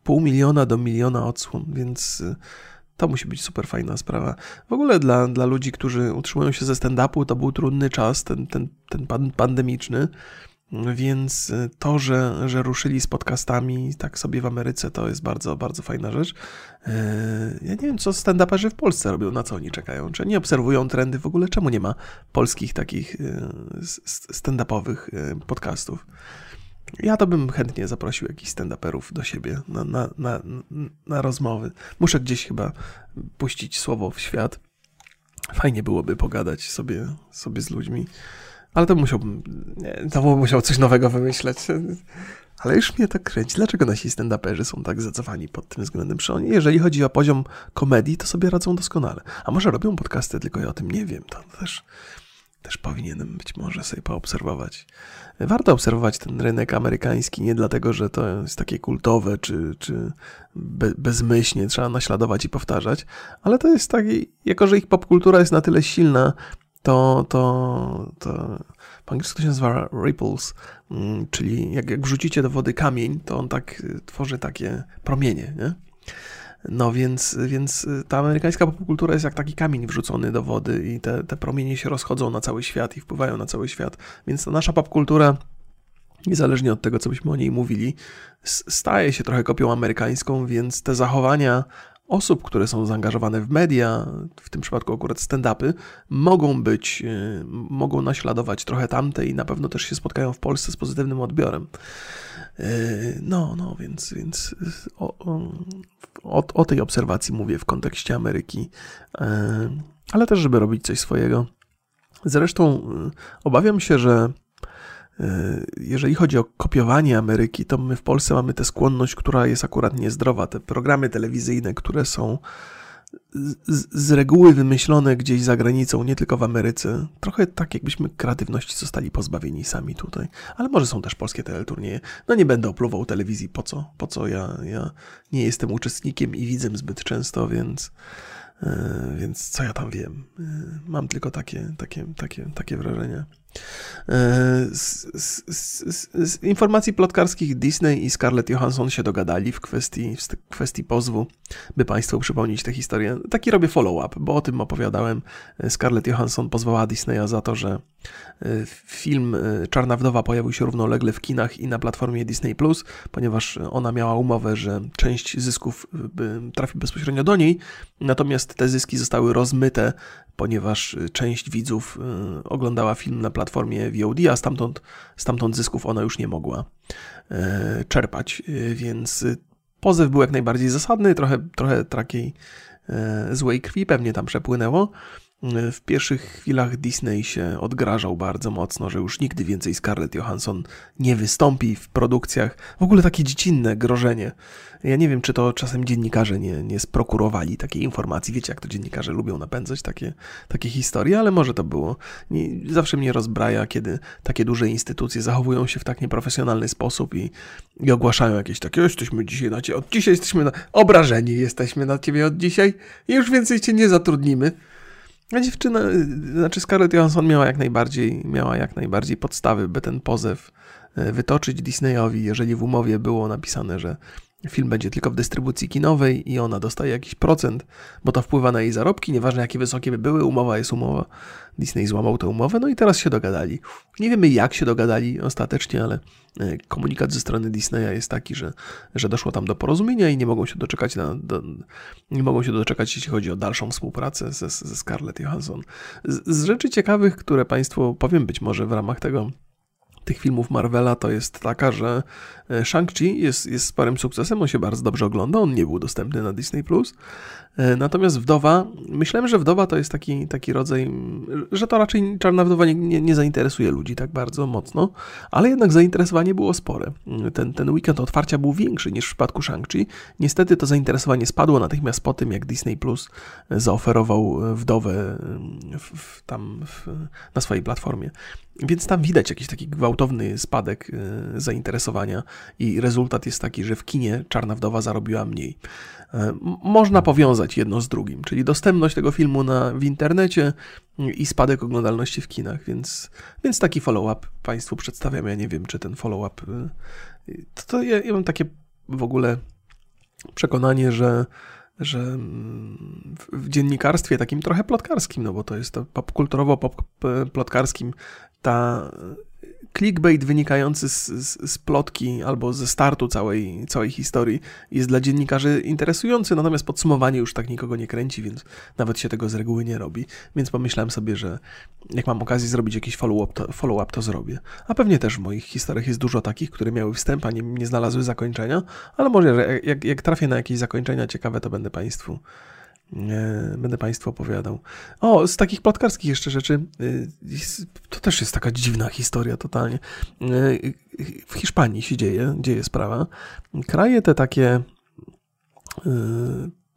pół miliona do miliona odsłon, więc e, to musi być super fajna sprawa. W ogóle dla, dla ludzi, którzy utrzymują się ze stand-upu, to był trudny czas, ten, ten, ten pandemiczny. Więc y, to, że, że ruszyli z podcastami tak sobie w Ameryce, to jest bardzo, bardzo fajna rzecz. Y, ja nie wiem, co stand-uperzy w Polsce robią, na co oni czekają. Czy nie obserwują trendy w ogóle? Czemu nie ma polskich takich y, stand-upowych podcastów? Ja to bym chętnie zaprosił jakichś stand-uperów do siebie na, na, na, na rozmowy. Muszę gdzieś chyba puścić słowo w świat. Fajnie byłoby pogadać sobie, sobie z ludźmi. Ale to musiałbym, to musiał coś nowego wymyśleć. Ale już mnie tak kręci. Dlaczego nasi stand-uperzy są tak zacofani pod tym względem? Że oni, jeżeli chodzi o poziom komedii, to sobie radzą doskonale. A może robią podcasty, tylko ja o tym nie wiem. To też, też powinienem być może sobie poobserwować. Warto obserwować ten rynek amerykański nie dlatego, że to jest takie kultowe, czy, czy be, bezmyślnie trzeba naśladować i powtarzać, ale to jest taki, jako że ich popkultura jest na tyle silna, to, to, to po angielsku to się nazywa ripples, mm, czyli jak, jak wrzucicie do wody kamień, to on tak y, tworzy takie promienie, nie? No więc, więc y, ta amerykańska popkultura jest jak taki kamień wrzucony do wody i te, te promienie się rozchodzą na cały świat i wpływają na cały świat. Więc ta nasza popkultura, niezależnie od tego, co byśmy o niej mówili, staje się trochę kopią amerykańską, więc te zachowania osób, które są zaangażowane w media, w tym przypadku akurat stand-upy, mogą być, y, mogą naśladować trochę tamte i na pewno też się spotkają w Polsce z pozytywnym odbiorem. Y, no, no, więc, więc o, o, o tej obserwacji mówię w kontekście Ameryki, y, ale też, żeby robić coś swojego. Zresztą obawiam się, że jeżeli chodzi o kopiowanie Ameryki, to my w Polsce mamy tę skłonność, która jest akurat niezdrowa. Te programy telewizyjne, które są z, z, reguły wymyślone gdzieś za granicą, nie tylko w Ameryce. Trochę tak, jakbyśmy kreatywności zostali pozbawieni sami tutaj. Ale może są też polskie teleturnieje. No nie będę opluwał telewizji, po co? Po co? Ja, ja nie jestem uczestnikiem i widzę zbyt często, więc, yy, więc co ja tam wiem? Yy, mam tylko takie, takie, takie, takie wrażenie. E, z, z, z, z, informacji plotkarskich Disney i Scarlett Johansson się dogadali w kwestii, w kwestii pozwu, by Państwu przypomnieć tę historię. Taki robię follow-up, bo o tym opowiadałem. Scarlett Johansson pozwała Disneya za to, że e, film e, Czarna Wdowa pojawił się równolegle w kinach i na platformie Disney+, ponieważ ona miała umowę, że część zysków trafi bezpośrednio do niej, natomiast te zyski zostały rozmyte, ponieważ część widzów oglądała film na platformie VOD, a stamtąd, stamtąd zysków ona już nie mogła czerpać, więc pozew był jak najbardziej zasadny, trochę, trochę takiej złej krwi pewnie tam przepłynęło, w pierwszych chwilach Disney się odgrażał bardzo mocno, że już nigdy więcej Scarlett Johansson nie wystąpi w produkcjach. W ogóle takie dziecinne grożenie. Ja nie wiem, czy to czasem dziennikarze nie, nie sprokurowali takiej informacji. Wiecie, jak to dziennikarze lubią napędzać takie, takie historie, ale może to było. Nie, zawsze mnie rozbraja, kiedy takie duże instytucje zachowują się w tak nieprofesjonalny sposób i, i ogłaszają jakieś takie, jesteśmy dzisiaj na ciebie, od dzisiaj jesteśmy na, obrażeni jesteśmy na ciebie od dzisiaj i już więcej cię nie zatrudnimy. A dziewczyna, znaczy Scarlett Johansson miała jak najbardziej, miała jak najbardziej podstawy, by ten pozew e, wytoczyć Disneyowi, jeżeli w umowie było napisane, że film będzie tylko w dystrybucji kinowej i ona dostaje jakiś procent, bo to wpływa na jej zarobki, nieważne jakie wysokie by były, umowa jest umowa. Disney złamał tę umowę, no i teraz się dogadali. Nie wiemy jak się dogadali ostatecznie, ale e, komunikat ze strony Disneya jest taki, że, że doszło tam do porozumienia i nie mogą się doczekać na, do, nie mogą się doczekać, jeśli chodzi o dalszą współpracę ze, ze Scarlett Johansson. Z, z rzeczy ciekawych, które Państwu powiem być może w ramach tego tych filmów Marvela to jest taka, że e, Shang-Chi jest, jest sporym sukcesem, on się bardzo dobrze ogląda, on nie był dostępny na Disney+. E, natomiast Wdowa, myślałem, że Wdowa to jest taki, taki rodzaj, że to raczej Czarna Wdowa nie, nie, nie zainteresuje ludzi tak bardzo mocno, ale jednak zainteresowanie było spore. Ten, ten weekend otwarcia był większy niż w przypadku Shang-Chi. Niestety to zainteresowanie spadło natychmiast po tym, jak Disney Plus zaoferował Wdowę w, w, tam w, na swojej platformie. Więc tam widać jakiś taki gwałtowny spadek e, zainteresowania i rezultat jest taki, że w kinie Czarna Wdowa zarobiła mniej. E, można powiązać jedno z drugim, czyli dostępność tego filmu na, w internecie i spadek oglądalności w kinach, więc, więc taki follow-up Państwu przedstawiam. Ja nie wiem, czy ten follow-up. E, to, to ja, ja mam takie w ogóle przekonanie, że że mm, w dziennikarstwie takim trochę plotkarskim, no bo to jest to popkulturowo pop plotkarskim, ta clickbait wynikający z, z, z, plotki albo ze startu całej, całej historii jest dla dziennikarzy interesujący, natomiast podsumowanie już tak nikogo nie kręci, więc nawet się tego z reguły nie robi. Więc pomyślałem sobie, że jak mam okazję zrobić jakiś follow-up, to, follow to zrobię. A pewnie też w moich historiach jest dużo takich, które miały wstęp, a nie, nie znalazły zakończenia, ale może jak, jak trafię na jakieś zakończenia ciekawe, to będę Państwu będę Państwu opowiadał. O, z takich plotkarskich jeszcze rzeczy, y, to też jest taka dziwna historia totalnie. Y, w Hiszpanii się dzieje, dzieje sprawa. Kraje te takie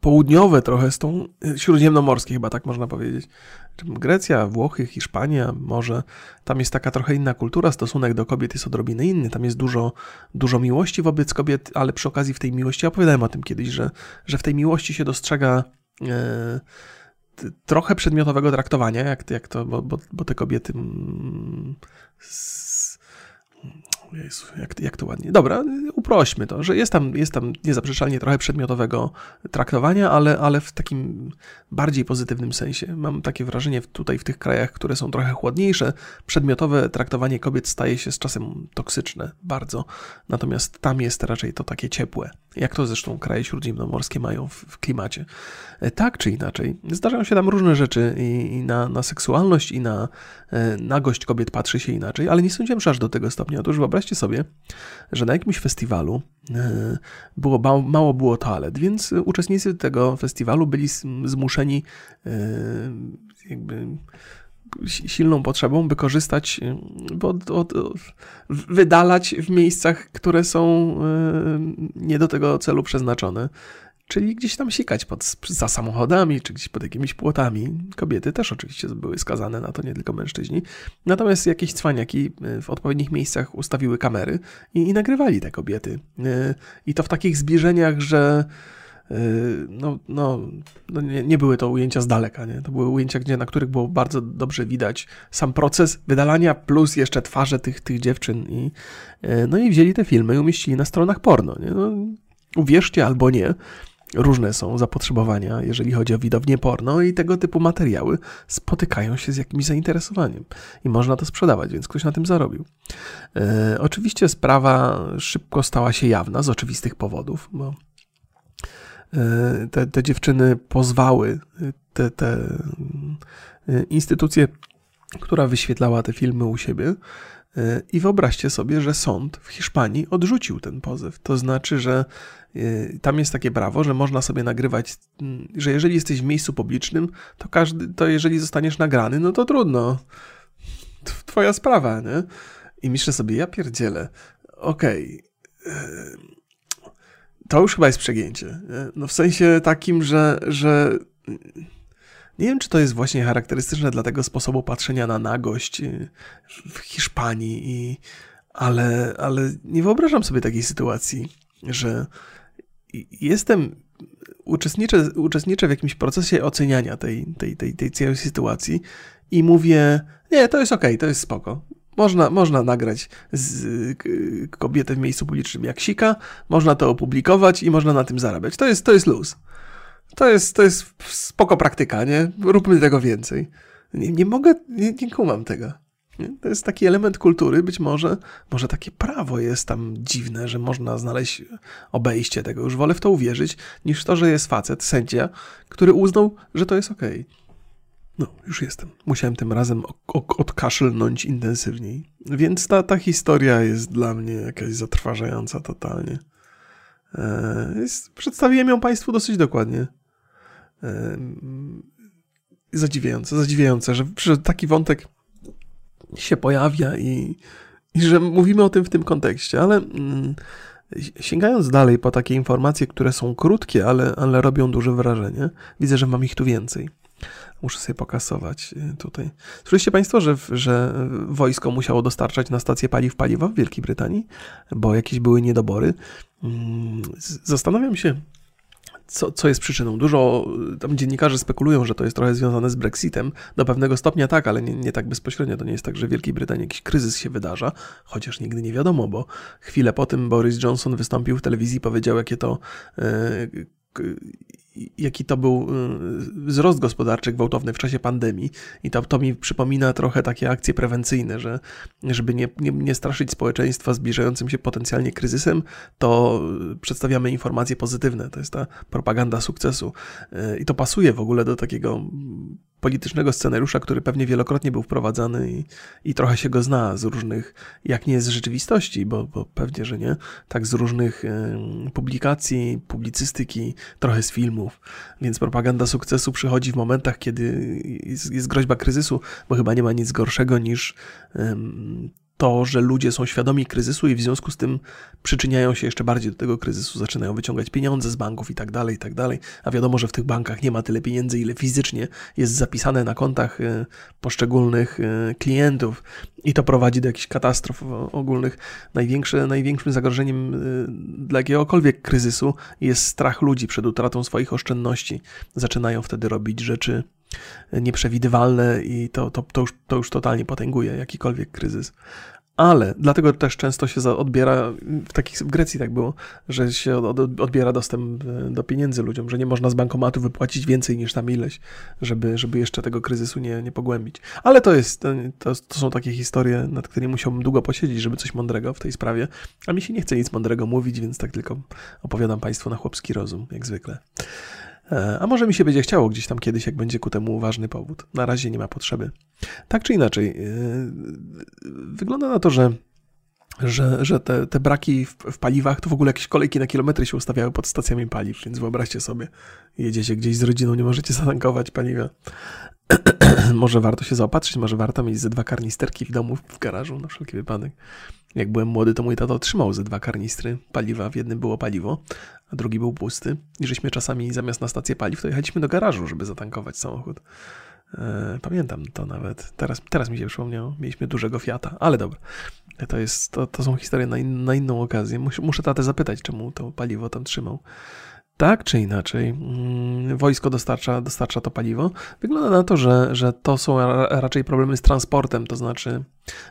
południowe trochę z tą, śródziemnomorskie chyba tak można powiedzieć. Grecja, Włochy, Hiszpania, może tam jest taka trochę inna kultura, stosunek do kobiet jest odrobinę inny, tam jest dużo, dużo miłości wobec kobiet, ale przy okazji w tej miłości, opowiadałem o tym kiedyś, że, że w tej miłości się dostrzega E, trochę przedmiotowego traktowania, jak, jak to, bo, bo, bo te kobiety. Mm, Jezu, jak, jak to ładnie. Dobra, uprośmy to, że jest tam, jest tam niezaprzeczalnie trochę przedmiotowego traktowania, ale, ale w takim bardziej pozytywnym sensie. Mam takie wrażenie tutaj w tych krajach, które są trochę chłodniejsze, przedmiotowe traktowanie kobiet staje się z czasem toksyczne bardzo, natomiast tam jest raczej to takie ciepłe. jak to zresztą kraje śródziemnomorskie mają w, w klimacie. E, tak czy inaczej, zdarzają się tam różne rzeczy i, i na, na, seksualność i na e, nagość kobiet patrzy się inaczej, ale nie sądziłem, że aż do tego stopnia. Otóż wyobraźcie sobie, że na jakimś festiwalu e, było, mało, mało było toalet, więc uczestnicy tego festiwalu byli zmuszeni e, jakby silną potrzebą, by korzystać, y, od, od, wydalać w miejscach, które są nie do tego celu przeznaczone. Czyli gdzieś tam sikać pod, za samochodami, czy gdzieś pod jakimiś płotami. Kobiety też oczywiście były skazane na to, nie tylko mężczyźni. Natomiast jakieś cwaniaki y, w odpowiednich miejscach ustawiły kamery i, i nagrywali te kobiety. I to w takich zbliżeniach, że Yy, no, no, no nie, nie, były to ujęcia z daleka, nie? To były ujęcia, gdzie, na których było bardzo dobrze widać sam proces wydalania plus jeszcze twarze tych, tych dziewczyn i no i wzięli te filmy i umieścili na stronach porno, nie? No, uwierzcie albo nie, różne są zapotrzebowania, jeżeli chodzi o widownię porno i tego typu materiały spotykają się z jakimś zainteresowaniem i można to sprzedawać, więc ktoś na tym zarobił. E, oczywiście sprawa szybko stała się jawna z oczywistych powodów, bo E, te, te dziewczyny pozwały te, te e, instytucje, która wyświetlała te filmy u siebie. I wyobraźcie sobie, że sąd w Hiszpanii odrzucił ten pozew. To znaczy, że tam jest takie prawo, że można sobie nagrywać, że jeżeli jesteś w miejscu publicznym, to każdy, to jeżeli zostaniesz nagrany, no to trudno. Twoja sprawa, nie? I myślę sobie, ja pierdzielę. Okej. Okay to już chyba jest przegięcie. No w sensie takim, że, że nie wiem, czy to jest właśnie charakterystyczne dla tego sposobu patrzenia na nagość y, w Hiszpanii, i, ale, ale nie wyobrażam sobie takiej sytuacji, że jestem, uczestniczę, uczestniczę w jakimś procesie oceniania tej, tej, tej, tej całej sytuacji i mówię, nie, to jest okej, okay, to jest spoko. Można, można nagrać z, kobietę w miejscu publicznym jak sika, można to opublikować i można na tym zarabiać. To jest, to jest luz. To jest, to jest spoko praktyka, nie? Róbmy tego więcej. Nie, nie mogę, nie, nie kumam tego. Nie? To jest taki element kultury, być może, może takie prawo jest tam dziwne, że można znaleźć obejście tego. Już wolę w to uwierzyć, niż to, że jest facet, sędzia, który uznał, że to jest okej. Okay. No, już jestem. Musiałem tym razem odkaszlnąć intensywniej. Więc ta, ta historia jest dla mnie jakaś zatrważająca totalnie. E, jest, przedstawiłem ją Państwu dosyć dokładnie. Zadziwiające, zadziwiające, że, że taki wątek się pojawia i, i że mówimy o tym w tym kontekście, ale mm, sięgając dalej po takie informacje, które są krótkie, ale, ale robią duże wrażenie, widzę, że mam ich tu więcej. Muszę sobie pokasować y, tutaj. Słyszeliście Państwo, że, że wojsko musiało dostarczać na stację paliw paliwa w Wielkiej Brytanii, bo jakieś były niedobory. Mm, zastanawiam się, co, co jest przyczyną. Dużo tam dziennikarze spekulują, że to jest trochę związane z Brexitem. Do pewnego stopnia tak, ale nie, nie tak bezpośrednio. To nie jest tak, że w Wielkiej Brytanii jakiś kryzys się wydarza, chociaż nigdy nie wiadomo, bo chwilę po tym Boris Johnson wystąpił w telewizji i powiedział, jakie to. Yy, jaki to był y, wzrost gospodarczy gwałtowny w czasie pandemii. I to, to mi przypomina trochę takie akcje prewencyjne, że żeby nie, nie, nie straszyć społeczeństwa zbliżającym się potencjalnie kryzysem, to przedstawiamy informacje pozytywne. To jest ta propaganda sukcesu. Y, I to pasuje w ogóle do takiego politycznego scenariusza, który pewnie wielokrotnie był wprowadzany i, i trochę się go zna z różnych, jak nie z rzeczywistości, bo, bo pewnie, że nie, tak z różnych y, publikacji, publicystyki, trochę z filmów. Więc propaganda sukcesu przychodzi w momentach, kiedy jest, jest groźba kryzysu, bo chyba nie ma nic gorszego niż to, że ludzie są świadomi kryzysu i w związku z tym przyczyniają się jeszcze bardziej do tego kryzysu, zaczynają wyciągać pieniądze z banków i tak dalej, i tak dalej. A wiadomo, że w tych bankach nie ma tyle pieniędzy, ile fizycznie jest zapisane na kontach e, poszczególnych e, klientów i to prowadzi do jakichś katastrof ogólnych. Największe, największym zagrożeniem e, dla jakiegokolwiek kryzysu jest strach ludzi przed utratą swoich oszczędności. Zaczynają wtedy robić rzeczy nieprzewidywalne i to, to, to, już, to już totalnie potęguje jakikolwiek kryzys. Ale dlatego też często się odbiera, w takich w Grecji tak było, że się odbiera dostęp e, do pieniędzy ludziom, że nie można z bankomatu wypłacić więcej niż tam ileś, żeby, żeby jeszcze tego kryzysu nie, nie pogłębić. Ale to jest, to, to są takie historie, nad którymi musiałbym długo posiedzieć, żeby coś mądrego w tej sprawie, a mi się nie chce nic mądrego mówić, więc tak tylko opowiadam Państwu na chłopski rozum, jak zwykle. E, a może mi się będzie chciało gdzieś tam kiedyś, jak będzie ku temu ważny powód. Na razie nie ma potrzeby. Tak czy inaczej, e, wygląda na to, że że, że te, te braki w, w, paliwach, to w ogóle jakieś kolejki na kilometry się ustawiały pod stacjami paliw, więc wyobraźcie sobie, jedziecie gdzieś z rodziną, nie możecie zatankować paliwa. może warto się zaopatrzyć, może warto mieć ze dwa karnisterki w domu, w garażu, na wszelki wypadek. Jak byłem młody, to mój tato otrzymał ze dwa karnistry paliwa. W jednym było paliwo, a drugi był pusty. I żeśmy czasami zamiast na stację paliw, to jechaliśmy do garażu, żeby zatankować samochód. E, pamiętam to nawet. Teraz, teraz mi się przypomniało. Mieliśmy dużego Fiata, ale dobra. To, jest, to, to są historie na, in, na inną okazję. Muszę, muszę tatę zapytać, czemu to paliwo tam trzymał. Tak czy inaczej, mm, wojsko dostarcza, dostarcza to paliwo. Wygląda na to, że, że to są raczej problemy z transportem, to znaczy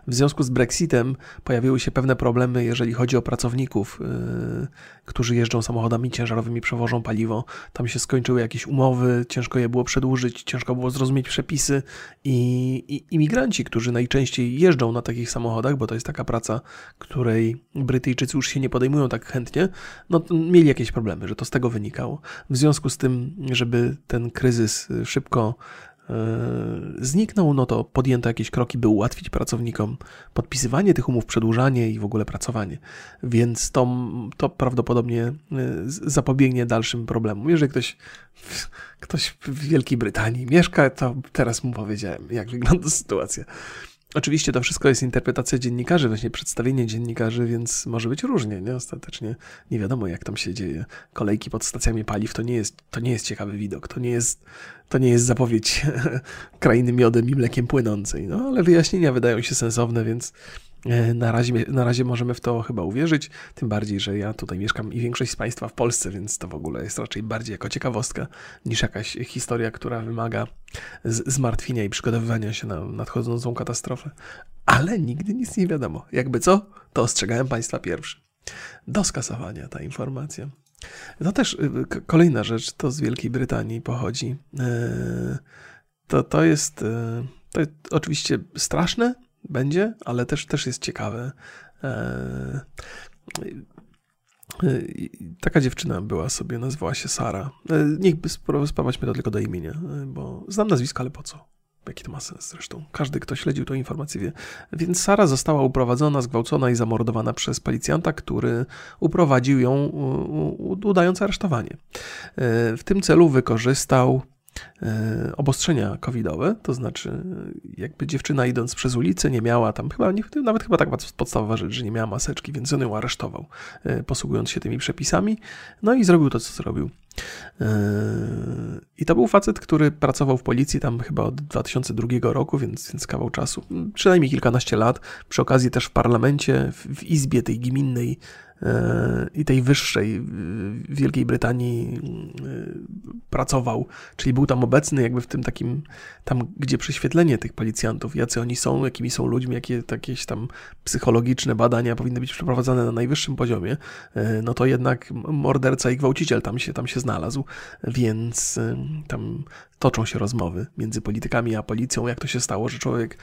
w związku z Brexitem pojawiły się pewne problemy, jeżeli chodzi o pracowników, yy, którzy jeżdżą samochodami ciężarowymi, przewożą paliwo. Tam się skończyły jakieś umowy, ciężko je było przedłużyć, ciężko było zrozumieć przepisy i, i imigranci, którzy najczęściej jeżdżą na takich samochodach, bo to jest taka praca, której Brytyjczycy już się nie podejmują tak chętnie, no mieli jakieś problemy, że to z tego wynikało. W związku z tym, żeby ten kryzys szybko zniknął, no to podjęto jakieś kroki, by ułatwić pracownikom podpisywanie tych umów, przedłużanie i w ogóle pracowanie. Więc to, to prawdopodobnie e, zapobiegnie dalszym problemom. Jeżeli ktoś, ktoś w Wielkiej Brytanii mieszka, to teraz mu powiedziałem, jak wygląda sytuacja. Oczywiście to wszystko jest interpretacja dziennikarzy, właśnie przedstawienie dziennikarzy, więc może być różnie, nie? Ostatecznie nie wiadomo, jak tam się dzieje. Kolejki pod stacjami paliw to nie jest, to nie jest ciekawy widok, to nie jest, to nie jest zapowiedź krainy miodem i mlekiem płynącej, no ale wyjaśnienia wydają się sensowne, więc E, na razie, na razie możemy w to chyba uwierzyć, tym bardziej, że ja tutaj mieszkam i większość z Państwa w Polsce, więc to w ogóle jest raczej bardziej jako ciekawostka niż jakaś historia, która wymaga zmartwienia i przygotowywania się na nadchodzącą katastrofę. Ale nigdy nic nie wiadomo. Jakby co, to ostrzegałem Państwa pierwszy. Do skasowania ta informacja. To też y, kolejna rzecz, to z Wielkiej Brytanii pochodzi. E, to, to jest, y, to oczywiście straszne, będzie, ale też, też jest ciekawe. E, taka dziewczyna była sobie, nazywała się Sara. E, niech sprawdźmy to tylko do imienia, bo znam nazwisko, ale po co? Jaki to ma sens zresztą? Każdy, kto śledził tę informację wie. Więc Sara została uprowadzona, zgwałcona i zamordowana przez policjanta, który uprowadził ją, udając aresztowanie. W tym celu wykorzystał E, obostrzenia covidowe, to znaczy jakby dziewczyna idąc przez ulicę nie miała tam chyba, nawet chyba tak podstawowa rzecz, że nie miała maseczki, więc on ją aresztował, e, posługując się tymi przepisami, no i zrobił to, co zrobił. E, I to był facet, który pracował w policji tam chyba od 2002 roku, więc, więc kawał czasu, przynajmniej kilkanaście lat. Przy okazji też w parlamencie, w, w izbie tej gminnej i tej wyższej w Wielkiej Brytanii e, pracował, czyli był tam obecny jakby w tym takim, tam gdzie prześwietlenie tych policjantów, jacy oni są, jakimi są ludźmi, jakie jakieś tam psychologiczne badania powinny być przeprowadzane na najwyższym poziomie, e, no to jednak morderca i gwałciciel tam się, tam się znalazł, więc tam toczą się rozmowy między politykami a policją, jak to się stało, że człowiek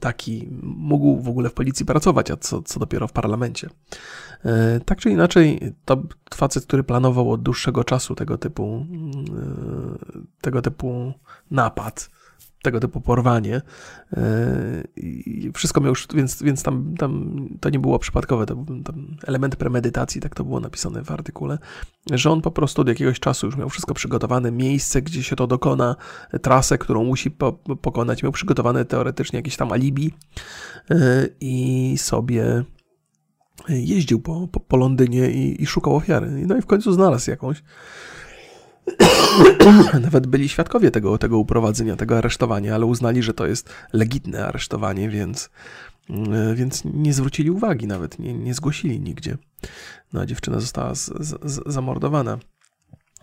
taki mógł w ogóle w policji pracować, a co, co dopiero w parlamencie. E, tak czy inaczej, to facet, który planował od dłuższego czasu tego typu, e, tego typu napad, tego typu porwanie. E, I wszystko miał już, więc, więc tam, tam to nie było przypadkowe, to był element premedytacji, tak to było napisane w artykule, że on po prostu od jakiegoś czasu już miał wszystko przygotowane, miejsce, gdzie się to dokona, trasę, którą musi po, pokonać, miał przygotowane teoretycznie jakieś tam alibi i sobie jeździł po, po, po Londynie i, i, szukał ofiary. No i w końcu znalazł jakąś. Nawet byli świadkowie tego, tego uprowadzenia, tego aresztowania, ale uznali, że to jest legitne aresztowanie, więc, mm, więc nie zwrócili uwagi nawet, nie, nie zgłosili nigdzie. No a dziewczyna została z, z, zamordowana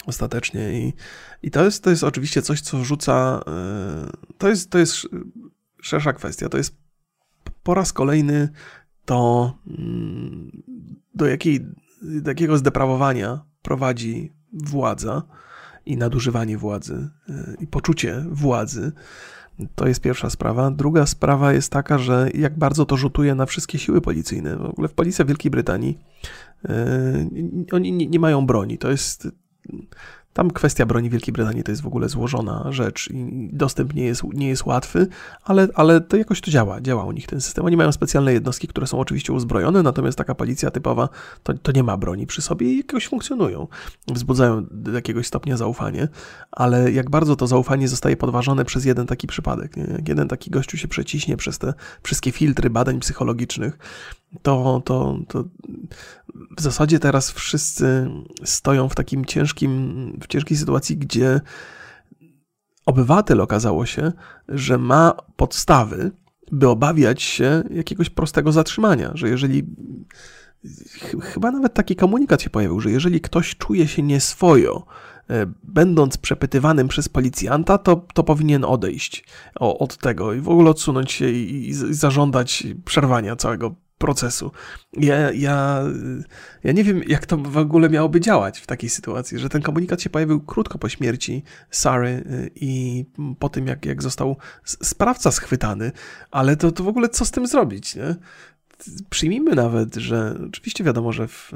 ostatecznie i, i to, jest, to jest oczywiście coś, co rzuca, e, to jest, to jest szersza kwestia, to jest po raz kolejny to mm, do, jakiej, do jakiego zdeprawowania prowadzi władza i nadużywanie władzy i poczucie władzy, to jest pierwsza sprawa. Druga sprawa jest taka, że jak bardzo to rzutuje na wszystkie siły policyjne. W ogóle w policja Wielkiej Brytanii yy, oni nie, nie mają broni. To jest tam kwestia broni Wielkiej Brytanii to jest w ogóle złożona rzecz i dostęp nie jest, nie jest łatwy, ale, ale to jakoś to działa, działa u nich ten system. Oni mają specjalne jednostki, które są oczywiście uzbrojone, natomiast taka policja typowa to, to nie ma broni przy sobie i jakoś funkcjonują. Wzbudzają do jakiegoś stopnia zaufanie, ale jak bardzo to zaufanie zostaje podważone przez jeden taki przypadek. Nie? Jak jeden taki gościu się przeciśnie przez te wszystkie filtry badań psychologicznych, to, to, to w zasadzie teraz wszyscy stoją w takim ciężkim, w ciężkiej sytuacji, gdzie obywatel okazało się, że ma podstawy, by obawiać się jakiegoś prostego zatrzymania, że jeżeli chyba nawet taki komunikat się pojawił, że jeżeli ktoś czuje się nieswojo, e, będąc przepytywanym przez policjanta, to, to powinien odejść od tego i w ogóle odsunąć się i, i zażądać przerwania całego procesu. Ja, ja, ja nie wiem, jak to w ogóle miałoby działać w takiej sytuacji, że ten komunikat się pojawił krótko po śmierci Sary y, i po tym, jak, jak został sprawca schwytany, ale to, to w ogóle co z tym zrobić, nie? Przyjmijmy nawet, że oczywiście wiadomo, że w,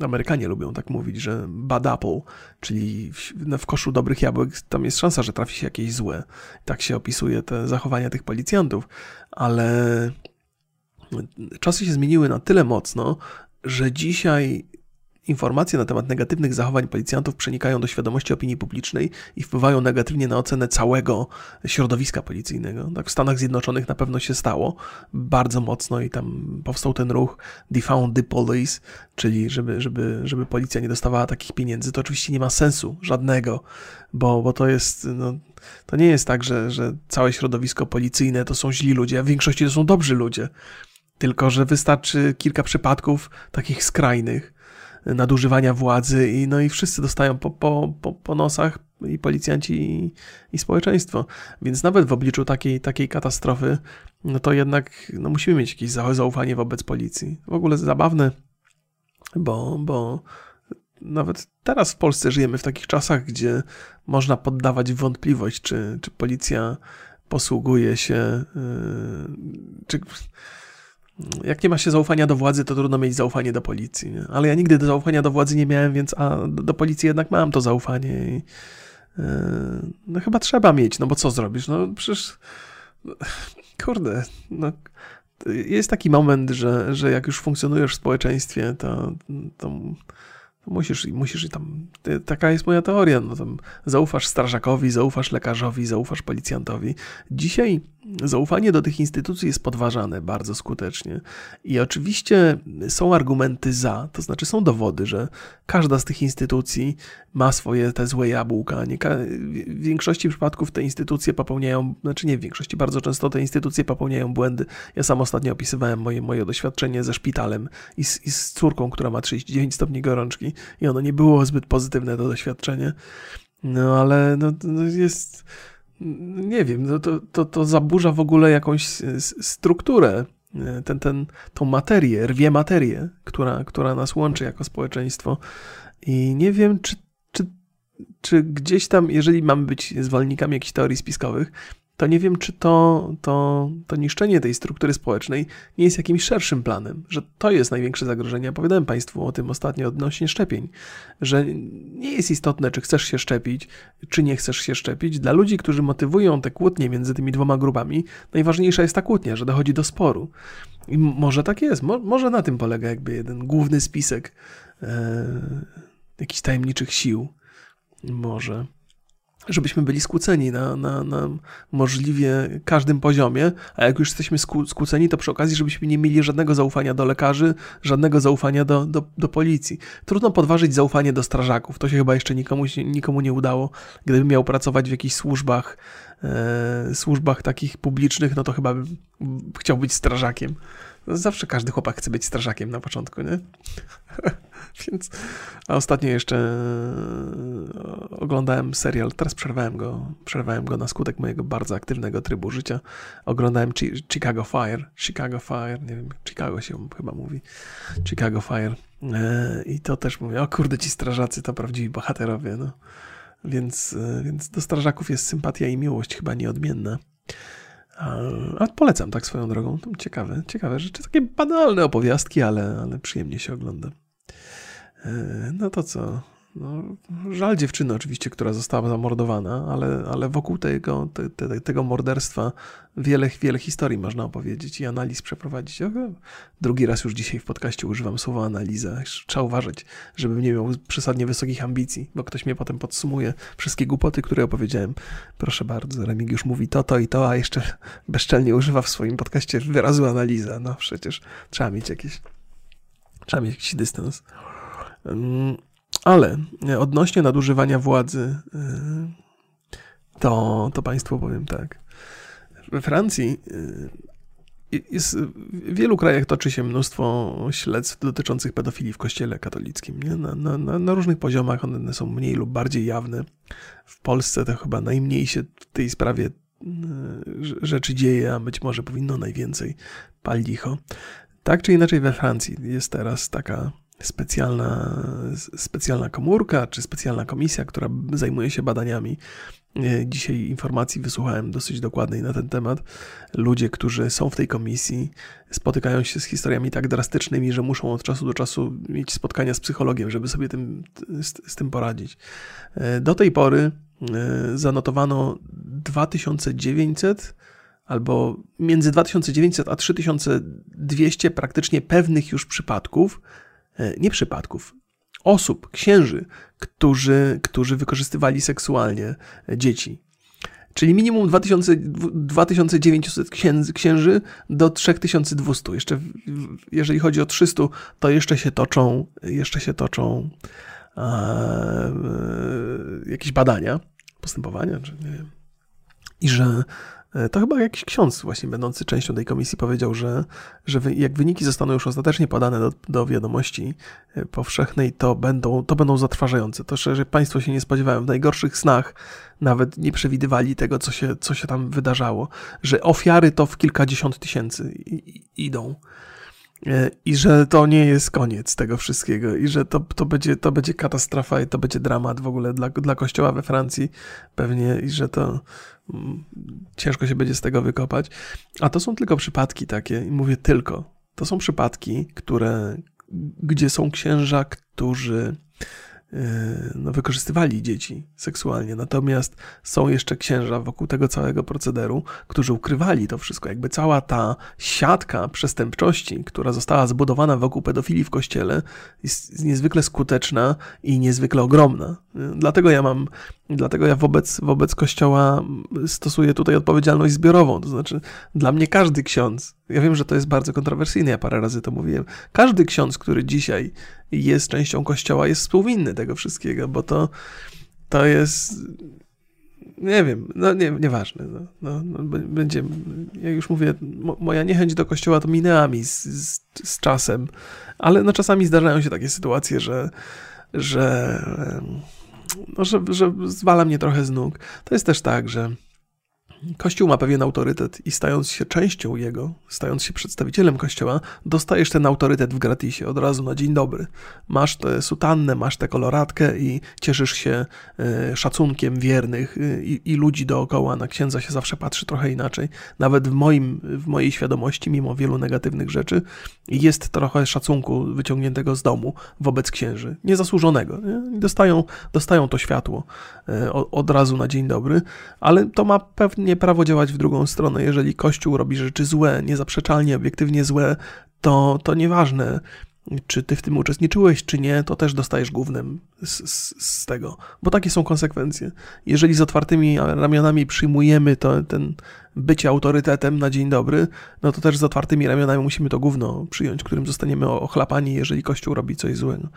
y, Amerykanie lubią tak mówić, że bad apple, czyli w, w, koszu dobrych jabłek tam jest szansa, że trafi się jakieś złe. Tak się opisuje te zachowania tych policjantów, ale czasy się zmieniły na tyle mocno, że dzisiaj informacje na temat negatywnych zachowań policjantów przenikają do świadomości opinii publicznej i wpływają negatywnie na ocenę całego środowiska policyjnego. Tak w Stanach Zjednoczonych na pewno się stało bardzo mocno i tam powstał ten ruch Defund the Police, czyli żeby, żeby, żeby policja nie dostawała takich pieniędzy. To oczywiście nie ma sensu żadnego, bo, bo to jest, no, to nie jest tak, że, że całe środowisko policyjne to są źli ludzie, a w większości to są dobrzy ludzie. Tylko, że wystarczy kilka przypadków takich skrajnych nadużywania władzy i no i wszyscy dostają po, po, po, po nosach i policjanci i, i, społeczeństwo. Więc nawet w obliczu takiej, takiej katastrofy, no to jednak no musimy mieć jakieś zaufanie wobec policji. W ogóle zabawne, bo, bo nawet teraz w Polsce żyjemy w takich czasach, gdzie można poddawać wątpliwość, czy, czy policja posługuje się, yy, czy jak nie ma się zaufania do władzy, to trudno mieć zaufanie do policji. Nie? Ale ja nigdy do zaufania do władzy nie miałem, więc a do, policji jednak mam to zaufanie. I, yy, no chyba trzeba mieć, no bo co zrobisz? No przecież, kurde, no, jest taki moment, że, że jak już funkcjonujesz w społeczeństwie, to, to musisz, musisz i tam, taka jest moja teoria, no tam zaufasz strażakowi, zaufasz lekarzowi, zaufasz policjantowi. Dzisiaj zaufanie do tych instytucji jest podważane bardzo skutecznie i oczywiście są argumenty za, to znaczy są dowody, że każda z tych instytucji ma swoje te złe jabłka. Nie, w większości przypadków te instytucje popełniają, znaczy nie w większości, bardzo często te instytucje popełniają błędy. Ja sam ostatnio opisywałem moje, moje doświadczenie ze szpitalem i z, i z córką, która ma 39 stopni gorączki i ono nie było zbyt pozytywne to doświadczenie. No ale no, no jest, nie wiem, no, to, to, to zaburza w ogóle jakąś strukturę, ten, ten, tą materię, rwie materię, która, która nas łączy jako społeczeństwo. I nie wiem, czy, czy, czy gdzieś tam, jeżeli mamy być zwolennikami jakichś teorii spiskowych, to nie wiem, czy to, to, to niszczenie tej struktury społecznej nie jest jakimś szerszym planem, że to jest największe zagrożenie. Opowiadałem Państwu o tym ostatnio odnośnie szczepień, że nie jest istotne, czy chcesz się szczepić, czy nie chcesz się szczepić. Dla ludzi, którzy motywują te kłótnie między tymi dwoma grupami, najważniejsza jest ta kłótnia, że dochodzi do sporu. I może tak jest, Mo może na tym polega jakby jeden główny spisek e, jakichś tajemniczych sił. Może żebyśmy byli skłóceni na, na, na możliwie każdym poziomie, a jak już jesteśmy skłóceni, to przy okazji, żebyśmy nie mieli żadnego zaufania do lekarzy, żadnego zaufania do, do, do policji. Trudno podważyć zaufanie do strażaków, to się chyba jeszcze nikomu, nikomu nie udało. Gdybym miał pracować w jakichś służbach, e, służbach takich publicznych, no to chyba bym chciał być strażakiem. Zawsze każdy chłopak chce być strażakiem na początku, nie? Więc, a ostatnio jeszcze e, oglądałem serial, teraz przerwałem go, przerwałem go na skutek mojego bardzo aktywnego trybu życia. Oglądałem Chicago Fire, Chicago Fire, nie wiem, Chicago się chyba mówi, Chicago Fire. E, I to też mówię, o kurde, ci strażacy to prawdziwi bohaterowie, no. Więc, e, więc do strażaków jest sympatia i miłość chyba nieodmienna. A polecam tak swoją drogą. Ciekawe, ciekawe rzeczy. Takie banalne opowiastki, ale, ale przyjemnie się ogląda. E, no to co? No, żal dziewczyny oczywiście, która została zamordowana, ale, ale wokół tego, te, te, tego morderstwa wiele, wiele historii można opowiedzieć i analiz przeprowadzić. Drugi raz już dzisiaj w podcaście używam słowa analiza. Trzeba uważać, żebym nie miał przesadnie wysokich ambicji, bo ktoś mnie potem podsumuje wszystkie głupoty, które opowiedziałem. Proszę bardzo, Remigiusz mówi to, to i to, a jeszcze bezczelnie używa w swoim podcaście wyrazu analiza. No przecież trzeba mieć jakieś, trzeba mieć jakiś dystans. Ale odnośnie nadużywania władzy, y, to, to Państwu powiem tak. We Francji jest, w wielu krajach toczy się mnóstwo śledztw dotyczących pedofilii w kościele katolickim. Nie? Na, na, na, różnych poziomach one są mniej lub bardziej jawne. W Polsce to chyba najmniej się w tej sprawie y, rzeczy dzieje, a być może powinno najwięcej. Pal licho. Tak czy inaczej we Francji jest teraz taka specjalna, specjalna komórka czy specjalna komisja, która zajmuje się badaniami. E, dzisiaj informacji wysłuchałem dosyć dokładnej na ten temat. Ludzie, którzy są w tej komisji, spotykają się z historiami tak drastycznymi, że muszą od czasu do czasu mieć spotkania z psychologiem, żeby sobie tym, z, z tym poradzić. E, do tej pory e, zanotowano 2900 albo między 2900 a 3200 praktycznie pewnych już przypadków nie przypadków, osób, księży, którzy, którzy wykorzystywali seksualnie dzieci. Czyli minimum 2000, 2900 księży do 3200. Jeszcze jeżeli chodzi o 300, to jeszcze się toczą, jeszcze się toczą e, jakieś badania, postępowania, czy nie wiem. I że E, to chyba jakiś ksiądz właśnie będący częścią tej komisji powiedział, że, że jak wyniki zostaną już ostatecznie podane do, do wiadomości e, powszechnej, to będą, to będą zatrważające. To, że Państwo się nie spodziewają. W najgorszych snach nawet nie przewidywali tego, co się, co się tam wydarzało. Że ofiary to w kilkadziesiąt tysięcy idą. E, I że to nie jest koniec tego wszystkiego, i że to, to, będzie, to będzie katastrofa i to będzie dramat w ogóle dla, dla kościoła we Francji, pewnie, i że to mm, ciężko się będzie z tego wykopać. A to są tylko przypadki takie, i mówię tylko. To są przypadki, które, gdzie są księża, którzy no, wykorzystywali dzieci seksualnie. Natomiast są jeszcze księża wokół tego całego procederu, którzy ukrywali to wszystko. Jakby cała ta siatka przestępczości, która została zbudowana wokół pedofilii w kościele, jest niezwykle skuteczna i niezwykle ogromna. Yy, dlatego ja mam, dlatego ja wobec, wobec kościoła stosuję tutaj odpowiedzialność zbiorową. To znaczy, dla mnie każdy ksiądz, ja wiem, że to jest bardzo kontrowersyjne, ja parę razy to mówiłem, każdy ksiądz, który dzisiaj jest częścią Kościoła, jest współwinny tego wszystkiego, bo to, to jest nie wiem, no nie, nieważne. No, no, no, będzie, jak już mówię, mo, moja niechęć do kościoła to minęła mi z, z, z, czasem, ale no czasami zdarzają się takie sytuacje, że, że, no, że, że zwala mnie trochę z nóg. To jest też tak, że Kościół ma pewien autorytet i stając się częścią jego, stając się przedstawicielem Kościoła, dostajesz ten autorytet w gratisie, od razu na dzień dobry. Masz tę sutannę, masz tę koloratkę i cieszysz się e, szacunkiem wiernych e, i, i, ludzi dookoła. Na księdza się zawsze patrzy trochę inaczej. Nawet w, moim, w mojej świadomości, mimo wielu negatywnych rzeczy, jest trochę szacunku wyciągniętego z domu wobec księży. Niezasłużonego. Nie? Dostają, dostają to światło e, od razu na dzień dobry, ale to ma pewnie nie prawo działać w drugą stronę. Jeżeli Kościół robi rzeczy złe, niezaprzeczalnie, obiektywnie złe, to, to nieważne, czy ty w tym uczestniczyłeś, czy nie, to też dostajesz głównym z, z, z, tego, bo takie są konsekwencje. Jeżeli z otwartymi ramionami przyjmujemy to, ten bycie autorytetem na dzień dobry, no to też z otwartymi ramionami musimy to gówno przyjąć, którym zostaniemy ochlapani, jeżeli Kościół robi coś złego.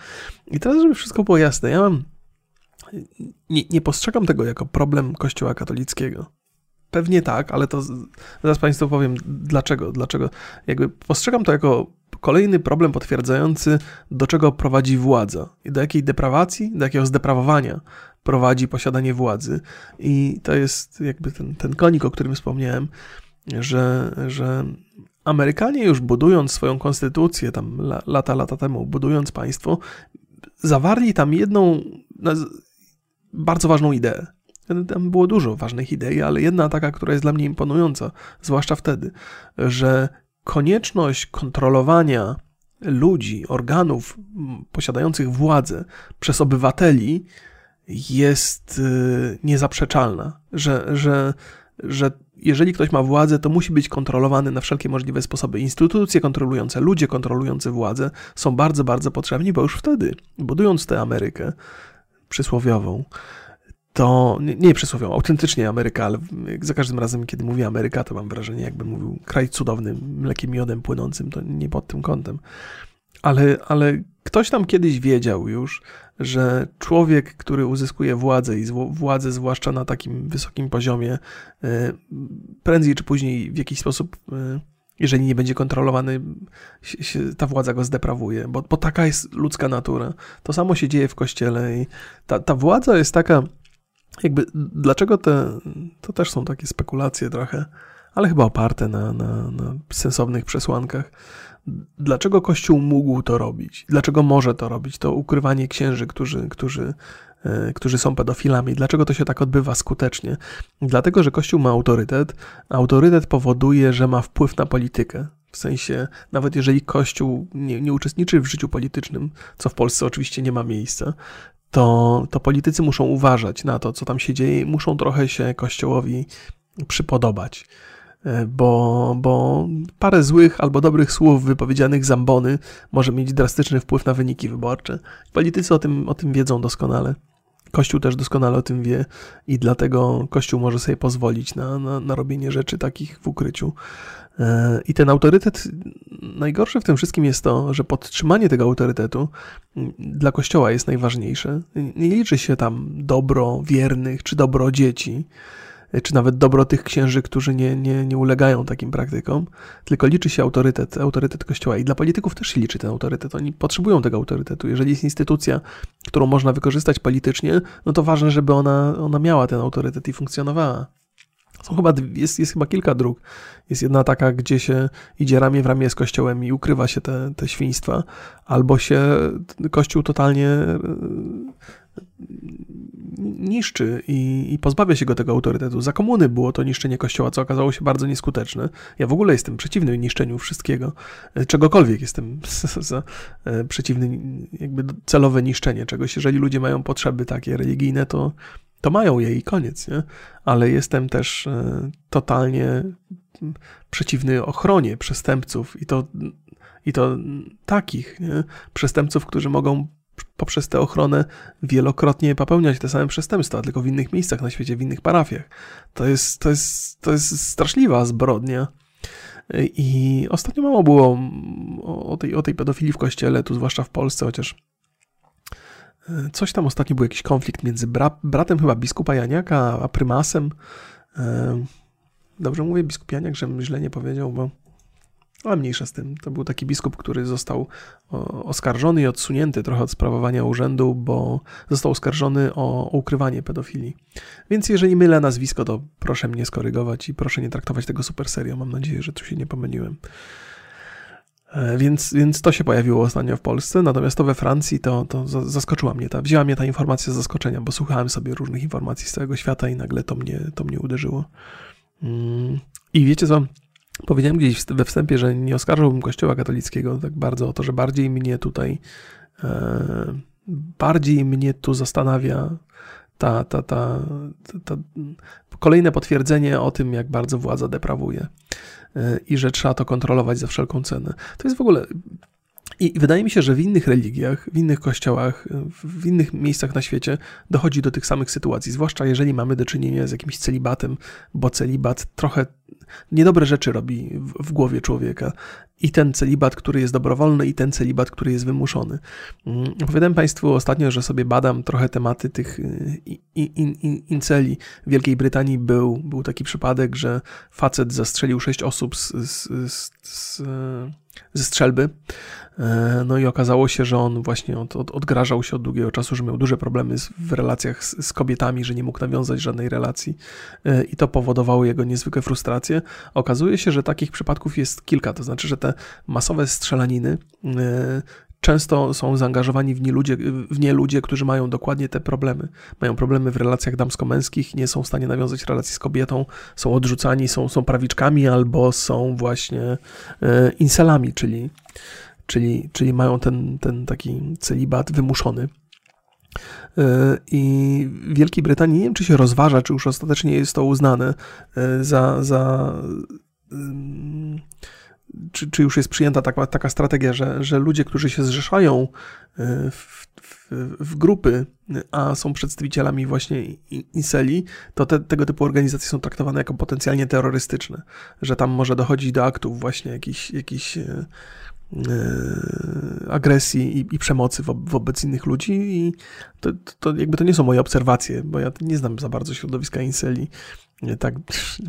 I teraz, żeby wszystko było jasne, ja mam. Nie, nie postrzegam tego jako problem Kościoła katolickiego. Pewnie tak, ale to zaraz Państwu powiem dlaczego. Dlaczego jakby postrzegam to jako kolejny problem potwierdzający, do czego prowadzi władza i do jakiej deprawacji, do jakiego zdeprawowania prowadzi posiadanie władzy. I to jest jakby ten, ten konik, o którym wspomniałem, że, że Amerykanie już budując swoją konstytucję, tam lata, lata temu, budując państwo, zawarli tam jedną bardzo ważną ideę. Tam było dużo ważnych idei, ale jedna taka, która jest dla mnie imponująca, zwłaszcza wtedy, że konieczność kontrolowania ludzi, organów posiadających władzę przez obywateli jest y, niezaprzeczalna, że, że, że jeżeli ktoś ma władzę, to musi być kontrolowany na wszelkie możliwe sposoby. Instytucje kontrolujące, ludzie kontrolujący władzę są bardzo, bardzo potrzebni, bo już wtedy, budując tę Amerykę przysłowiową, to nie, nie autentycznie Ameryka, ale za każdym razem, kiedy mówię Ameryka, to mam wrażenie, jakbym mówił kraj cudowny, mlekiem miodem płynącym, to nie pod tym kątem. Ale, ale ktoś tam kiedyś wiedział już, że człowiek, który uzyskuje władzę i władzę zwłaszcza na takim wysokim poziomie, e, prędzej czy później w jakiś sposób, e, jeżeli nie będzie kontrolowany, ta władza go zdeprawuje, bo, bo taka jest ludzka natura. To samo się dzieje w kościele i ta, ta władza jest taka jakby dlaczego te, to też są takie spekulacje trochę, ale chyba oparte na, na, na sensownych przesłankach. Dlaczego Kościół mógł to robić? Dlaczego może to robić? To ukrywanie księży, którzy, którzy, e, którzy są pedofilami. Dlaczego to się tak odbywa skutecznie? Dlatego, że Kościół ma autorytet. Autorytet powoduje, że ma wpływ na politykę. W sensie, nawet jeżeli Kościół nie, nie, uczestniczy w życiu politycznym, co w Polsce oczywiście nie ma miejsca, to, to politycy muszą uważać na to, co tam się dzieje, muszą trochę się Kościołowi przypodobać. E, bo, bo parę złych albo dobrych słów wypowiedzianych z ambony może mieć drastyczny wpływ na wyniki wyborcze. Politycy o tym, o tym wiedzą doskonale. Kościół też doskonale o tym wie i dlatego Kościół może sobie pozwolić na, na, na robienie rzeczy takich w ukryciu. E, I ten autorytet, najgorsze w tym wszystkim jest to, że podtrzymanie tego autorytetu dla Kościoła jest najważniejsze. Nie liczy się tam dobro wiernych czy dobro dzieci czy nawet dobro tych księży, którzy nie, nie, nie ulegają takim praktykom, tylko liczy się autorytet, autorytet Kościoła. I dla polityków też się liczy ten autorytet. Oni potrzebują tego autorytetu. Jeżeli jest instytucja, którą można wykorzystać politycznie, no to ważne, żeby ona, ona miała ten autorytet i funkcjonowała. Są chyba, jest, jest chyba kilka dróg. Jest jedna taka, gdzie się idzie ramię w ramię z kościołem i ukrywa się te, te świństwa, albo się kościół totalnie niszczy i, i, pozbawia się go tego autorytetu. Za komuny było to niszczenie kościoła, co okazało się bardzo nieskuteczne. Ja w ogóle jestem przeciwny niszczeniu wszystkiego, e, czegokolwiek jestem za e, przeciwny, jakby celowe niszczenie czegoś. Jeżeli ludzie mają potrzeby takie religijne, to, to mają je i koniec, nie? Ale jestem też e, totalnie przeciwny ochronie przestępców i to, i to takich nie? przestępców, którzy mogą poprzez tę ochronę wielokrotnie popełniać te same przestępstwa, tylko w innych miejscach na świecie, w innych parafiach. To jest, to jest, to jest straszliwa zbrodnia. I ostatnio mało było o tej, o tej pedofilii w kościele, tu zwłaszcza w Polsce, chociaż e, coś tam ostatnio był jakiś konflikt między bra, bratem chyba biskupa Janiaka a prymasem. E, dobrze mówię biskup Janiak, żebym źle nie powiedział, bo ale mniejsza z tym. To był taki biskup, który został oskarżony i odsunięty trochę od sprawowania urzędu, bo został oskarżony o ukrywanie pedofilii. Więc jeżeli mylę nazwisko, to proszę mnie skorygować i proszę nie traktować tego super serio. Mam nadzieję, że tu się nie pomyliłem. E, więc, więc to się pojawiło ostatnio w Polsce, natomiast to we Francji to, to zaskoczyła mnie ta, wzięła mnie ta informacja z zaskoczenia, bo słuchałem sobie różnych informacji z całego świata i nagle to mnie, to mnie uderzyło. Mm. I wiecie co? Powiedziałem gdzieś we wstępie, że nie oskarżałbym Kościoła katolickiego tak bardzo o to, że bardziej mnie tutaj, e, bardziej mnie tu zastanawia ta, ta, ta, ta, kolejne potwierdzenie o tym, jak bardzo władza deprawuje e, i że trzeba to kontrolować za wszelką cenę. To jest w ogóle i wydaje mi się, że w innych religiach, w innych kościołach, w innych miejscach na świecie dochodzi do tych samych sytuacji, zwłaszcza jeżeli mamy do czynienia z jakimś celibatem, bo celibat trochę niedobre rzeczy robi w, głowie człowieka. I ten celibat, który jest dobrowolny, i ten celibat, który jest wymuszony. Mm, opowiadałem Państwu ostatnio, że sobie badam trochę tematy tych y, inceli. W Wielkiej Brytanii był, był taki przypadek, że facet zastrzelił sześć osób z, z, z, z ze strzelby. E, no i okazało się, że on właśnie od, od, odgrażał się od długiego czasu, że miał duże problemy z, w relacjach z, z, kobietami, że nie mógł nawiązać żadnej relacji e, i to powodowało jego niezwykłe frustracje. Okazuje się, że takich przypadków jest kilka, to znaczy, że te masowe strzelaniny e, często są zaangażowani w nie, ludzie, w nie ludzie, którzy mają dokładnie te problemy. Mają problemy w relacjach damsko-męskich, nie są w stanie nawiązać relacji z kobietą, są odrzucani, są, są prawiczkami albo są właśnie e, inselami, czyli, czyli, czyli mają ten, ten taki celibat wymuszony. E, I w Wielkiej Brytanii nie wiem, czy się rozważa, czy już ostatecznie jest to uznane e, za, za czy, czy już jest przyjęta taka, taka strategia, że, że ludzie, którzy się zrzeszają e, w, w, w grupy, a są przedstawicielami właśnie Inseli, to te, tego typu organizacje są traktowane jako potencjalnie terrorystyczne, że tam może dochodzić do aktów właśnie jakichś, jakichś e, e, agresji i, i przemocy wo, wobec innych ludzi i to, to, jakby to nie są moje obserwacje, bo ja nie znam za bardzo środowiska Inseli tak,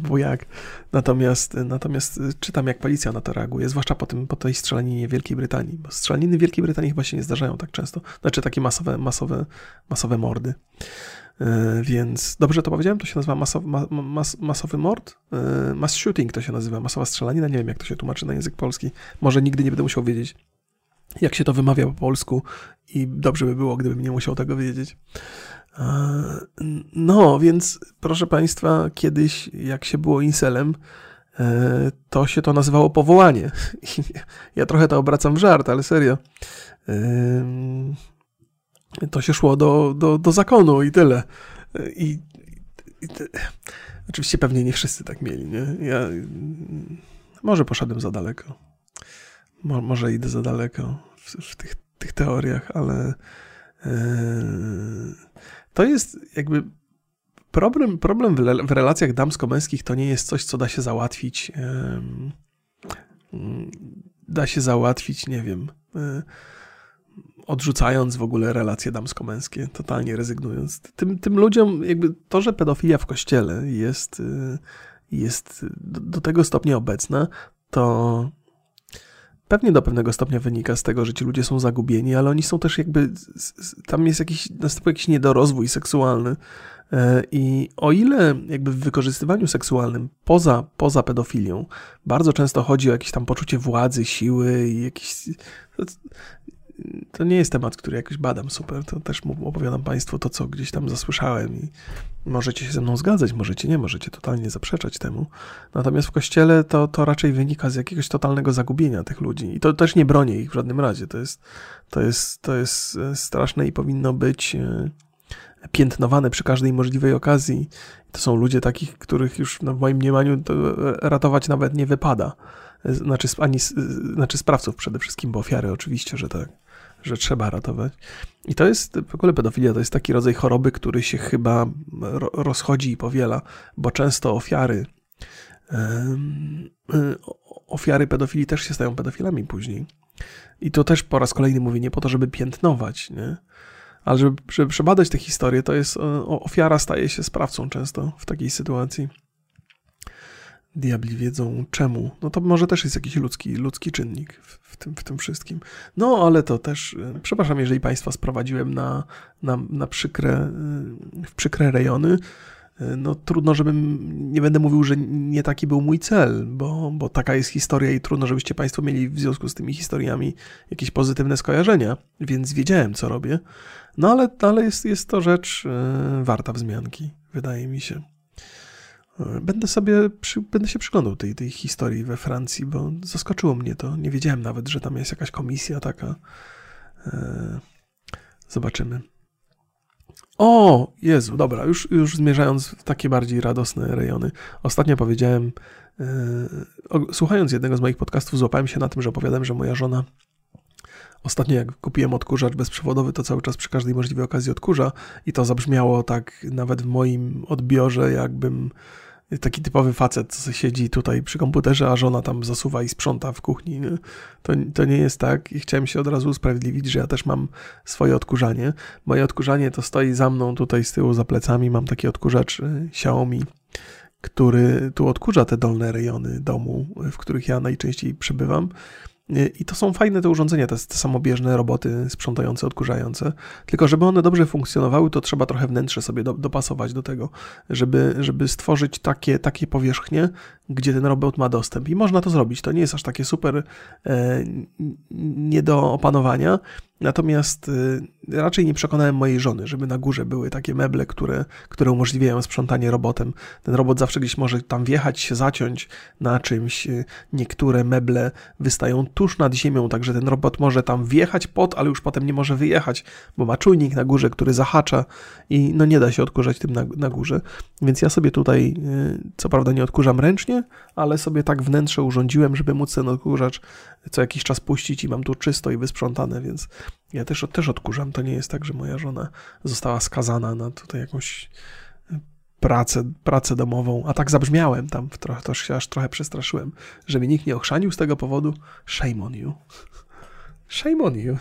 bo jak. Natomiast, natomiast czytam, jak policja na to reaguje, zwłaszcza po, tym, po tej strzelaninie Wielkiej Brytanii, bo strzelaniny Wielkiej Brytanii chyba się nie zdarzają tak często. Znaczy takie masowe, masowe, masowe mordy. E, więc dobrze to powiedziałem, to się nazywa masowy, mas, masowy mord? E, mass shooting to się nazywa, masowa strzelanina. Nie wiem, jak to się tłumaczy na język polski. Może nigdy nie będę musiał wiedzieć, jak się to wymawia po polsku i dobrze by było, gdybym nie musiał tego wiedzieć. No, więc proszę Państwa, kiedyś jak się było inselem, e, to się to nazywało powołanie. Ja trochę to obracam w żart, ale serio. To się szło do, do, do zakonu i tyle. I, i. Oczywiście pewnie nie wszyscy tak mieli, nie? Ja może poszedłem za daleko. Mo, może idę za daleko w, w tych, tych teoriach, ale yy to jest jakby problem, problem w, relacjach damsko-męskich to nie jest coś, co da się załatwić. Da się załatwić, nie wiem, e, odrzucając w ogóle relacje damsko-męskie, totalnie rezygnując. Tym, tym ludziom, jakby to, że pedofilia w kościele jest, e, jest do tego stopnia obecna, to pewnie do pewnego stopnia wynika z tego, że ci ludzie są zagubieni, ale oni są też jakby, tam jest jakiś, następuje jakiś niedorozwój seksualny. E, I o ile jakby w wykorzystywaniu seksualnym poza, poza pedofilią bardzo często chodzi o jakieś tam poczucie władzy, siły i jakieś to nie jest temat, który jakoś badam super. To też opowiadam Państwu to, co gdzieś tam zasłyszałem i możecie się ze mną zgadzać, możecie nie, możecie totalnie zaprzeczać temu. Natomiast w kościele to, to raczej wynika z jakiegoś totalnego zagubienia tych ludzi. I to też nie bronię ich w żadnym razie. To jest, to jest, to jest e, straszne i powinno być e, piętnowane przy każdej możliwej okazji. To są ludzie takich, których już w moim mniemaniu ratować nawet nie wypada. Znaczy, ani, znaczy sprawców przede wszystkim, bo ofiary oczywiście, że tak że trzeba ratować. I to jest, w ogóle pedofilia to jest taki rodzaj choroby, który się chyba rozchodzi i powiela, bo często ofiary ofiary pedofilii też się stają pedofilami później. I to też po raz kolejny mówię, nie po to, żeby piętnować, nie? ale żeby, żeby przebadać tę historię, to jest ofiara staje się sprawcą często w takiej sytuacji diabli wiedzą czemu. No to może też jest jakiś ludzki, ludzki czynnik w, w, tym, w tym wszystkim. No ale to też, e, przepraszam, jeżeli Państwa sprowadziłem na, na, na przykre, e, w przykre rejony. E, no trudno, żebym, nie będę mówił, że nie taki był mój cel, bo, bo taka jest historia i trudno, żebyście Państwo mieli w związku z tymi historiami jakieś pozytywne skojarzenia, więc wiedziałem, co robię. No ale, ale jest, jest to rzecz warta wzmianki, wydaje mi się. Będę sobie, przy, będę się przyglądał tej, tej historii we Francji, bo zaskoczyło mnie to. Nie wiedziałem nawet, że tam jest jakaś komisja taka. E, zobaczymy. O, Jezu, dobra, już, już zmierzając w takie bardziej radosne rejony. Ostatnio powiedziałem, e, słuchając jednego z moich podcastów, złapałem się na tym, że opowiadałem, że moja żona Ostatnio jak kupiłem odkurzacz bezprzewodowy, to cały czas przy każdej możliwej okazji odkurza i to zabrzmiało tak nawet w moim odbiorze, jakbym taki typowy facet, co siedzi tutaj przy komputerze, a żona tam zasuwa i sprząta w kuchni. To, to nie jest tak i chciałem się od razu usprawiedliwić, że ja też mam swoje odkurzanie. Moje odkurzanie to stoi za mną tutaj z tyłu za plecami, mam taki odkurzacz y, Xiaomi, który tu odkurza te dolne rejony domu, w których ja najczęściej przebywam. I to są fajne te urządzenia, te, te samobieżne roboty sprzątające, odkurzające. Tylko żeby one dobrze funkcjonowały, to trzeba trochę wnętrze sobie do, dopasować do tego, żeby, żeby stworzyć takie, takie powierzchnie, gdzie ten robot ma dostęp. I można to zrobić. To nie jest aż takie super e, nie do opanowania, Natomiast y, raczej nie przekonałem mojej żony, żeby na górze były takie meble, które, które umożliwiają sprzątanie robotem. Ten robot zawsze gdzieś może tam wjechać, się zaciąć na czymś. Y, niektóre meble wystają tuż nad ziemią, także ten robot może tam wjechać pod, ale już potem nie może wyjechać, bo ma czujnik na górze, który zahacza i no nie da się odkurzać tym na, na górze. Więc ja sobie tutaj, y, co prawda nie odkurzam ręcznie, ale sobie tak wnętrze urządziłem, żeby móc ten odkurzacz co jakiś czas puścić i mam tu czysto i wysprzątane, więc ja też, też odkurzam. To nie jest tak, że moja żona została skazana na tutaj jakąś pracę, pracę domową, a tak zabrzmiałem tam, trochę, to się aż trochę przestraszyłem, że mnie nikt nie ochrzanił z tego powodu. Shame on you. Shame on you.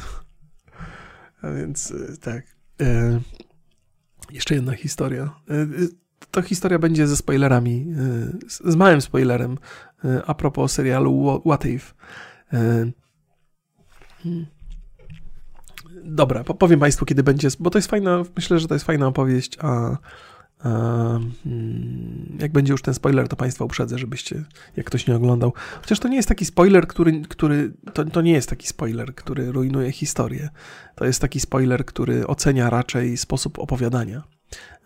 A więc y, tak. E, jeszcze jedna historia. E, to historia będzie ze spoilerami, z małym spoilerem a propos serialu What If. Hmm. Dobra, powiem Państwu, kiedy będzie, bo to jest fajna, myślę, że to jest fajna opowieść, a, a hmm, jak będzie już ten spoiler, to Państwa uprzedzę, żebyście, jak ktoś nie oglądał. Chociaż to nie jest taki spoiler, który, który to, to nie jest taki spoiler, który rujnuje historię. To jest taki spoiler, który ocenia raczej sposób opowiadania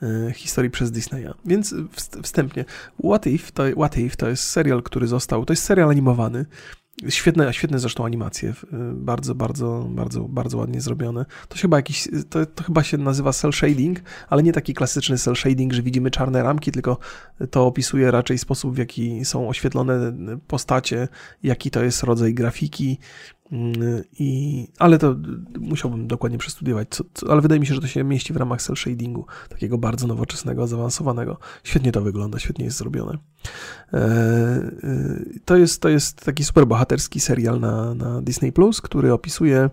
e, historii przez Disneya. Więc wstępnie, What If, to, What If to jest serial, który został, to jest serial animowany, Świetne, świetne zresztą animacje, bardzo, bardzo, bardzo, bardzo ładnie zrobione. To chyba jakiś, to, to chyba się nazywa cel shading, ale nie taki klasyczny cel shading, że widzimy czarne ramki, tylko to opisuje raczej sposób, w jaki są oświetlone postacie, jaki to jest rodzaj grafiki, I, ale to musiałbym dokładnie przestudiować, co, co, ale wydaje mi się, że to się mieści w ramach cel shadingu, takiego bardzo nowoczesnego, zaawansowanego. Świetnie to wygląda, świetnie jest zrobione. E, e, to, jest, to jest taki super bohaterski serial na, na Disney Plus, który opisuje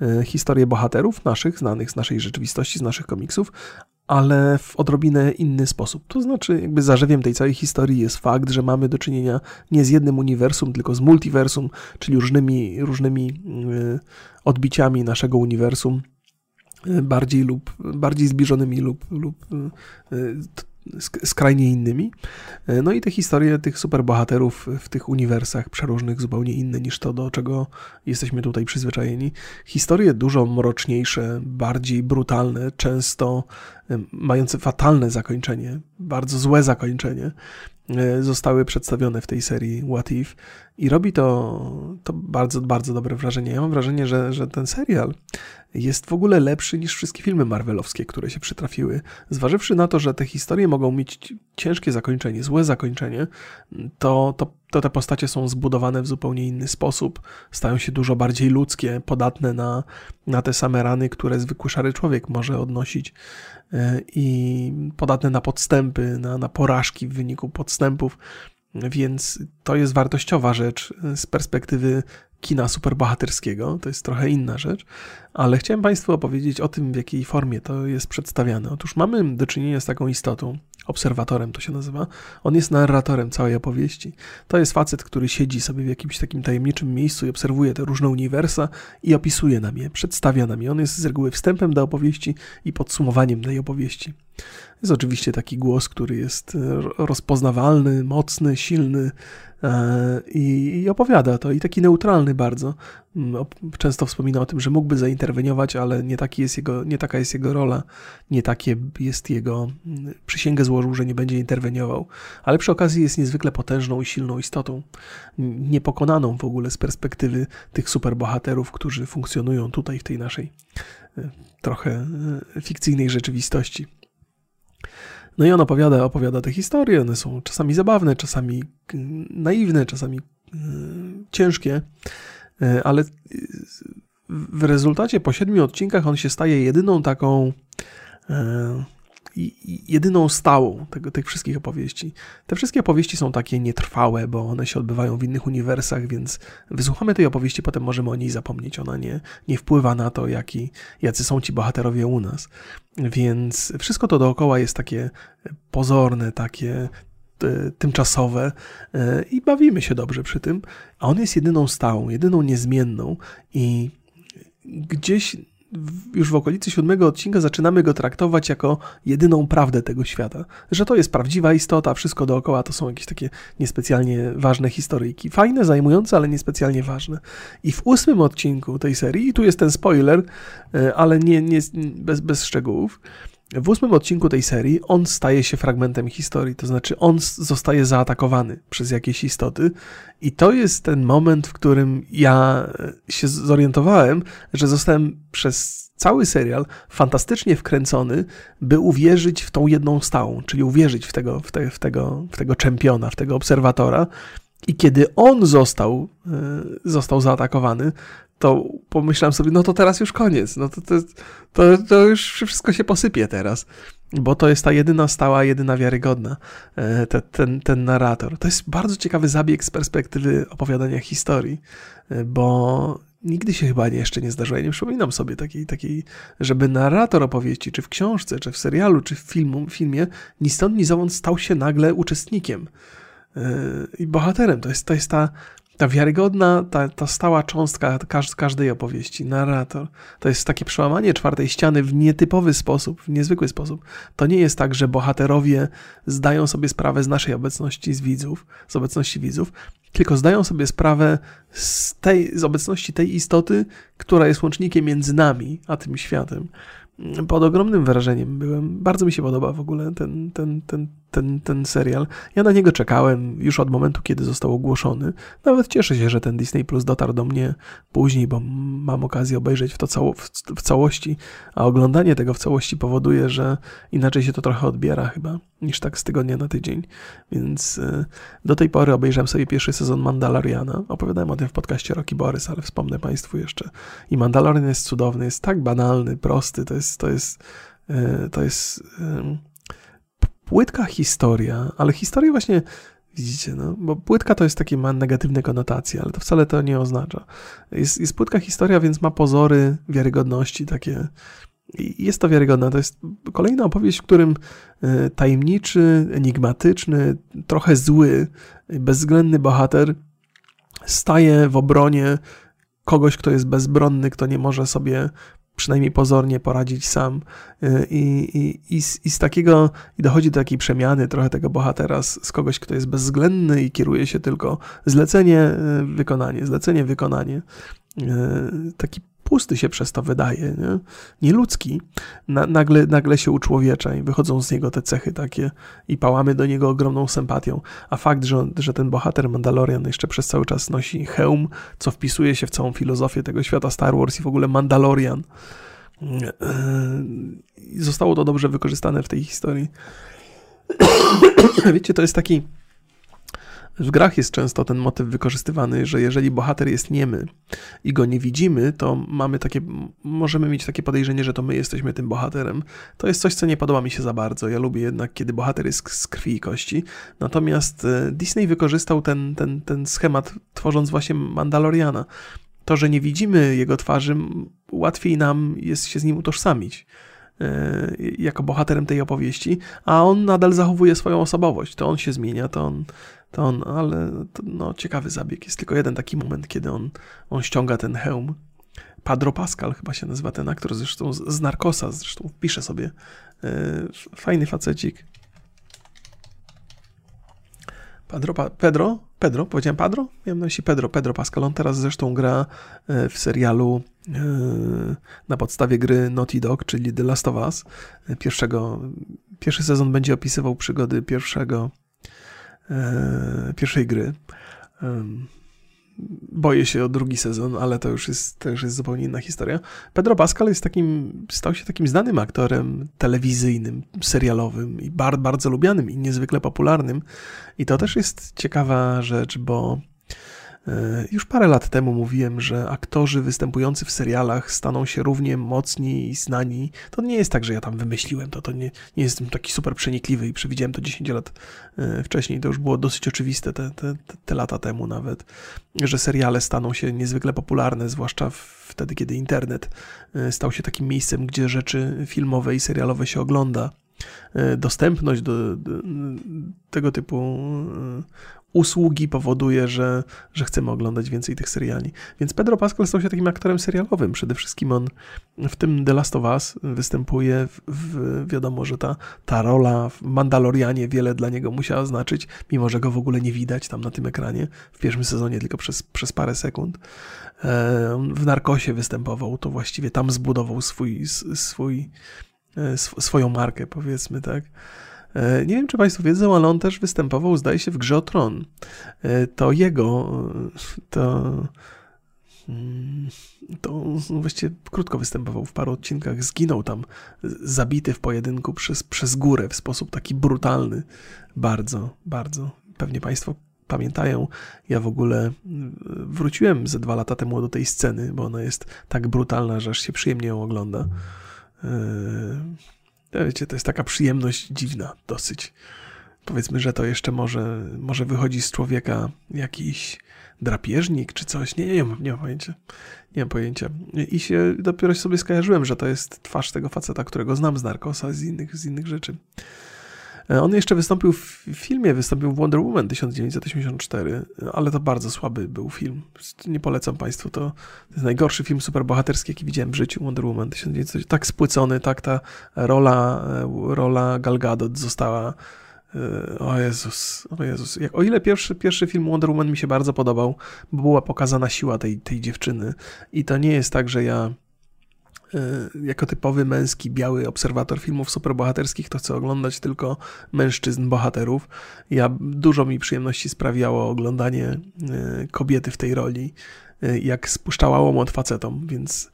e, historię bohaterów naszych, znanych z naszej rzeczywistości, z naszych komiksów, ale w odrobinę inny sposób. To znaczy, jakby zarzewiem tej całej historii jest fakt, że mamy do czynienia nie z jednym uniwersum, tylko z multiversum, czyli różnymi, różnymi y, odbiciami naszego uniwersum, y, bardziej lub bardziej zbliżonymi lub, lub y, skrajnie innymi. E, no i te historie tych superbohaterów w tych uniwersach przeróżnych, zupełnie inne niż to, do czego jesteśmy tutaj przyzwyczajeni. Historie dużo mroczniejsze, bardziej brutalne, często e, mające fatalne zakończenie, bardzo złe zakończenie. E, zostały przedstawione w tej serii What If i robi to, to bardzo, bardzo dobre wrażenie. Ja mam wrażenie, że, że ten serial jest w ogóle lepszy niż wszystkie filmy marvelowskie, które się przytrafiły. Zważywszy na to, że te historie mogą mieć ciężkie zakończenie, złe zakończenie, to, to, to te postacie są zbudowane w zupełnie inny sposób, stają się dużo bardziej ludzkie, podatne na, na te same rany, które zwykły szary człowiek może odnosić. E, i podatne na podstępy, na, na porażki w wyniku podstępów, więc to jest wartościowa rzecz z perspektywy kina superbohaterskiego, to jest trochę inna rzecz, ale chciałem Państwu opowiedzieć o tym, w jakiej formie to jest przedstawiane. Otóż mamy do czynienia z taką istotą, obserwatorem to się nazywa, on jest narratorem całej opowieści. To jest facet, który siedzi sobie w jakimś takim tajemniczym miejscu i obserwuje te różne uniwersa i opisuje nam je, przedstawia nam je. On jest z reguły wstępem do opowieści i podsumowaniem tej opowieści. Jest oczywiście taki głos, który jest rozpoznawalny, mocny, silny, E, i, opowiada to i taki neutralny bardzo. Mm, często wspomina o tym, że mógłby zainterweniować, ale nie, taki jest jego, nie taka jest jego rola, nie takie jest jego mm, przysięgę złożył, że nie będzie interweniował, ale przy okazji jest niezwykle potężną i silną istotą, niepokonaną w ogóle z perspektywy tych superbohaterów, którzy funkcjonują tutaj w tej naszej e, trochę e, fikcyjnej rzeczywistości. No i on opowiada, opowiada te historie, one są czasami zabawne, czasami mm, naiwne, czasami yy, ciężkie, yy, ale w rezultacie po siedmiu odcinkach on się staje jedyną taką yy, jedyną stałą tego, tych wszystkich opowieści. Te wszystkie opowieści są takie nietrwałe, bo one się odbywają w innych uniwersach, więc wysłuchamy tej opowieści, potem możemy o niej zapomnieć. Ona nie, nie wpływa na to, jaki, jacy są ci bohaterowie u nas. Więc wszystko to dookoła jest takie pozorne, takie tymczasowe i bawimy się dobrze przy tym, a on jest jedyną stałą, jedyną niezmienną i gdzieś już w okolicy siódmego odcinka zaczynamy go traktować jako jedyną prawdę tego świata. Że to jest prawdziwa istota, wszystko dookoła to są jakieś takie niespecjalnie ważne historyjki. Fajne, zajmujące, ale niespecjalnie ważne. I w ósmym odcinku tej serii, i tu jest ten spoiler, e, ale nie, nie bez, bez szczegółów, w ósmym odcinku tej serii on staje się fragmentem historii, to znaczy on zostaje zaatakowany przez jakieś istoty i to jest ten moment, w którym ja e, się zorientowałem, że zostałem przez cały serial fantastycznie wkręcony, by uwierzyć w tą jedną stałą, czyli uwierzyć w tego, w, te, w tego, w tego czempiona, w tego obserwatora. I kiedy on został, e, został zaatakowany, to pomyślałem sobie, no to teraz już koniec, no to, to, to, to już wszystko się posypie teraz, bo to jest ta jedyna stała, jedyna wiarygodna, e, te, ten, ten narrator. To jest bardzo ciekawy zabieg z perspektywy opowiadania historii, e, bo nigdy się chyba jeszcze nie zdarzyło. Ja nie przypominam sobie takiej, takiej, żeby narrator opowieści, czy w książce, czy w serialu, czy w filmu, filmie, ni stąd, ni zowąd stał się nagle uczestnikiem e, i bohaterem. To jest, to jest ta ta wiarygodna, ta, ta stała cząstka każdej opowieści, narrator, to jest takie przełamanie czwartej ściany w nietypowy sposób, w niezwykły sposób. To nie jest tak, że bohaterowie zdają sobie sprawę z naszej obecności z widzów, z obecności widzów, tylko zdają sobie sprawę z, tej, z obecności tej istoty, która jest łącznikiem między nami a tym światem pod ogromnym wrażeniem byłem. Bardzo mi się podoba w ogóle ten, ten, ten, ten, ten serial. Ja na niego czekałem już od momentu, kiedy został ogłoszony. Nawet cieszę się, że ten Disney Plus dotarł do mnie później, bo mam okazję obejrzeć w to cało, w, w całości, a oglądanie tego w całości powoduje, że inaczej się to trochę odbiera chyba niż tak z tygodnia na tydzień. Więc y, do tej pory obejrzałem sobie pierwszy sezon Mandaloriana. Opowiadałem o tym w podcaście Rocky Borys, ale wspomnę Państwu jeszcze. I Mandalorian jest cudowny, jest tak banalny, prosty, to jest, to jest, y, to jest płytka historia, ale historia właśnie Widzicie, no, bo płytka to jest takie, ma negatywne konotacje, ale to wcale to nie oznacza. Jest, jest płytka historia, więc ma pozory wiarygodności takie jest to wiarygodne. To jest kolejna opowieść, w którym e, tajemniczy, enigmatyczny, trochę zły, bezwzględny bohater staje w obronie kogoś, kto jest bezbronny, kto nie może sobie przynajmniej pozornie poradzić sam. E, I, i, i, z, i z takiego, i dochodzi do takiej przemiany trochę tego bohatera z, z kogoś, kto jest bezwzględny i kieruje się tylko zlecenie, e, wykonanie, zlecenie, wykonanie. Taki pusty się przez to wydaje, nie? nieludzki, Na, nagle, nagle się uczłowiecza i wychodzą z niego te cechy takie i pałamy do niego ogromną sympatią. A fakt, że, że ten bohater Mandalorian jeszcze przez cały czas nosi hełm, co wpisuje się w całą filozofię tego świata Star Wars i w ogóle Mandalorian, zostało to dobrze wykorzystane w tej historii. Wiecie, to jest taki w grach jest często ten motyw wykorzystywany, że jeżeli bohater jest niemy i go nie widzimy, to mamy takie, możemy mieć takie podejrzenie, że to my jesteśmy tym bohaterem. To jest coś, co nie podoba mi się za bardzo. Ja lubię jednak, kiedy bohater jest z krwi i kości. Natomiast e, Disney wykorzystał ten, ten, ten schemat, tworząc właśnie Mandaloriana. To, że nie widzimy jego twarzy, łatwiej nam jest się z nim utożsamić e, jako bohaterem tej opowieści, a on nadal zachowuje swoją osobowość. To on się zmienia, to on, to on, ale to, no, ciekawy zabieg. Jest tylko jeden taki moment, kiedy on, on ściąga ten hełm. Padro Pascal chyba się nazywa ten aktor, zresztą z, z Narkosa, zresztą pisze sobie. Yy, fajny facecik. Pedro, Pedro, Pedro, powiedziałem Padro? Miałem na myśli Pedro, Pedro Pascal. On teraz zresztą gra e, w serialu yy, na podstawie gry Naughty Dog, czyli The Last of Us. E, pierwszego, pierwszy sezon będzie opisywał przygody pierwszego E, pierwszej gry. Boję się o drugi sezon, ale to już jest, to już jest zupełnie inna historia. Pedro Pascal jest takim, stał się takim znanym aktorem telewizyjnym, serialowym i bardzo, bardzo lubianym i niezwykle popularnym. I to też jest ciekawa rzecz, bo E, już parę lat temu mówiłem, że aktorzy występujący w serialach staną się równie mocni i znani. To nie jest tak, że ja tam wymyśliłem to, to nie, nie jestem taki super przenikliwy i przewidziałem to 10 lat e, wcześniej. To już było dosyć oczywiste te, te, te lata temu nawet, że seriale staną się niezwykle popularne, zwłaszcza wtedy, kiedy internet e, stał się takim miejscem, gdzie rzeczy filmowe i serialowe się ogląda. dostępność do, do tego typu usługi powoduje, że, że chcemy oglądać więcej tych seriali. Więc Pedro Pascal stał się takim aktorem serialowym. Przede wszystkim on w tym The Last of Us występuje. W, w, wiadomo, że ta, ta rola w Mandalorianie wiele dla niego musiała znaczyć, mimo że go w ogóle nie widać tam na tym ekranie. W pierwszym sezonie tylko przez, przez parę sekund. E, w Narkosie występował, to właściwie tam zbudował swój, swój, e, swoją markę, powiedzmy, tak. E, nie wiem, czy Państwo wiedzą, ale on też występował, zdaje się, w grze o Tron. E, to jego, to, mm, to właściwie krótko występował w paru odcinkach. Zginął tam, zabity w pojedynku przez, przez górę w sposób taki brutalny. Bardzo, bardzo. Pewnie Państwo pamiętają. Ja w ogóle wróciłem ze dwa lata temu do tej sceny, bo ona jest tak brutalna, że aż się przyjemnie ją ogląda. E, Wiecie, to jest taka przyjemność dziwna dosyć. Powiedzmy, że to jeszcze może, może wychodzi z człowieka jakiś drapieżnik czy coś. Nie, nie, nie, mam, nie mam pojęcia. Nie mam pojęcia. I się dopiero sobie skojarzyłem, że to jest twarz tego faceta, którego znam z Narkosa, z innych, z innych rzeczy. E, on jeszcze wystąpił w filmie, wystąpił w Wonder Woman 1984, ale to bardzo słaby był film. Nie polecam Państwu, to, to jest najgorszy film superbohaterski, jaki widziałem w życiu, Wonder Woman 1984. Tak spłycony, tak ta rola, e, rola Gal Gadot została e, o Jezus, o Jezus. Jak, o ile pierwszy, pierwszy film Wonder Woman mi się bardzo podobał, bo była pokazana siła tej, tej dziewczyny. I to nie jest tak, że ja E, jako typowy męski, biały obserwator filmów superbohaterskich, to chcę oglądać tylko mężczyzn, bohaterów. Ja dużo mi przyjemności sprawiało oglądanie e, kobiety w tej roli, e, jak spuszczała łomot facetom, więc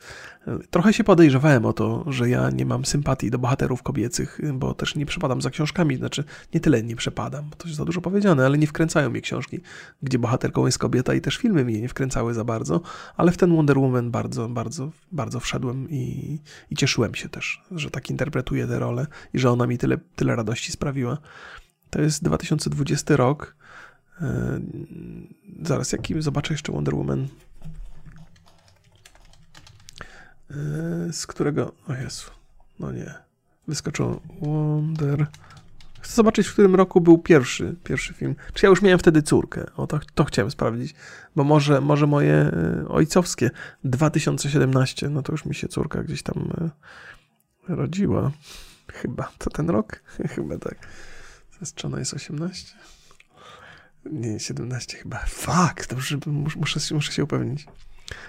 Trochę się podejrzewałem o to, że ja nie mam sympatii do bohaterów kobiecych, bo też nie przepadam za książkami, znaczy nie tyle nie przepadam, to jest za dużo powiedziane, ale nie wkręcają mnie książki, gdzie bohaterką jest kobieta i też filmy mnie nie wkręcały za bardzo, ale w ten Wonder Woman bardzo, bardzo, bardzo wszedłem i, i cieszyłem się też, że tak interpretuję tę rolę i że ona mi tyle, tyle radości sprawiła. To jest 2020 rok. Yy, zaraz, jaki zobaczę jeszcze Wonder Woman Yy, z którego... O Jezu, no nie. Wyskoczyło Wonder... Chcę zobaczyć, w którym roku był pierwszy, pierwszy film. Czy ja już miałem wtedy córkę? O, to, to chciałem sprawdzić. Bo może, może moje yy, ojcowskie 2017, no to już mi się córka gdzieś tam yy, rodziła. Chyba. To ten rok? Chyba tak. Zestrzona jest 18? Nie, 17 chyba. Fakt, dobrze, muszę, muszę się upewnić.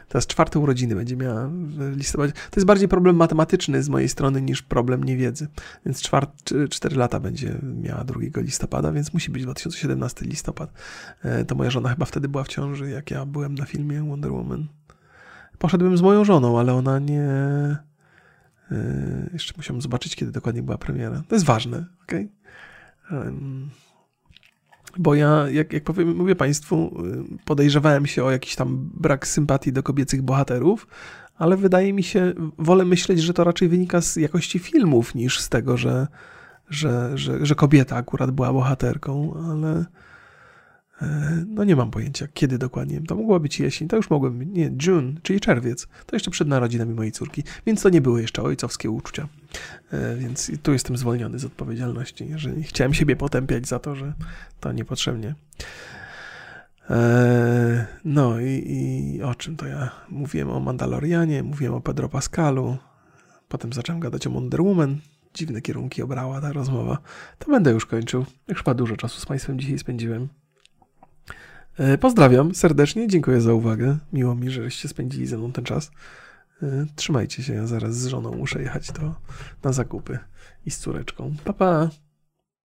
Teraz czwarte urodziny będzie miała w listopadzie. To jest bardziej problem matematyczny z mojej strony niż problem niewiedzy. Więc czwarte, 4 lata będzie miała 2 listopada, więc musi być 2017 listopad. E, to moja żona chyba wtedy była w ciąży, jak ja byłem na filmie Wonder Woman. Poszedłem z moją żoną, ale ona nie... E, jeszcze musiałem zobaczyć, kiedy dokładnie była premiera. To jest ważne, ok? Bo ja, jak, jak powiem, mówię Państwu, y, podejrzewałem się o jakiś tam brak sympatii do kobiecych bohaterów, ale wydaje mi się, wolę myśleć, że to raczej wynika z jakości filmów niż z tego, że, że, że, że kobieta akurat była bohaterką, ale E, no nie mam pojęcia, kiedy dokładnie. To mogła być jesień, to już mogłem, nie, June, czyli czerwiec. To jeszcze przed narodzinami mojej córki, więc to nie były jeszcze ojcowskie uczucia. E, więc tu jestem zwolniony z odpowiedzialności, jeżeli chciałem siebie potępiać za to, że to niepotrzebnie. E, no i, i o czym to ja mówiłem o Mandalorianie, mówiłem o Pedro Pascalu, potem zacząłem gadać o Wonder Woman. Dziwne kierunki obrała ta rozmowa. To będę już kończył. Już chyba dużo czasu z Państwem dzisiaj spędziłem. E, pozdrawiam serdecznie, dziękuję za uwagę. Miło mi, żeście spędzili ze mną ten czas. E, trzymajcie się, ja zaraz z żoną muszę jechać to na zakupy i z córeczką. Pa, pa!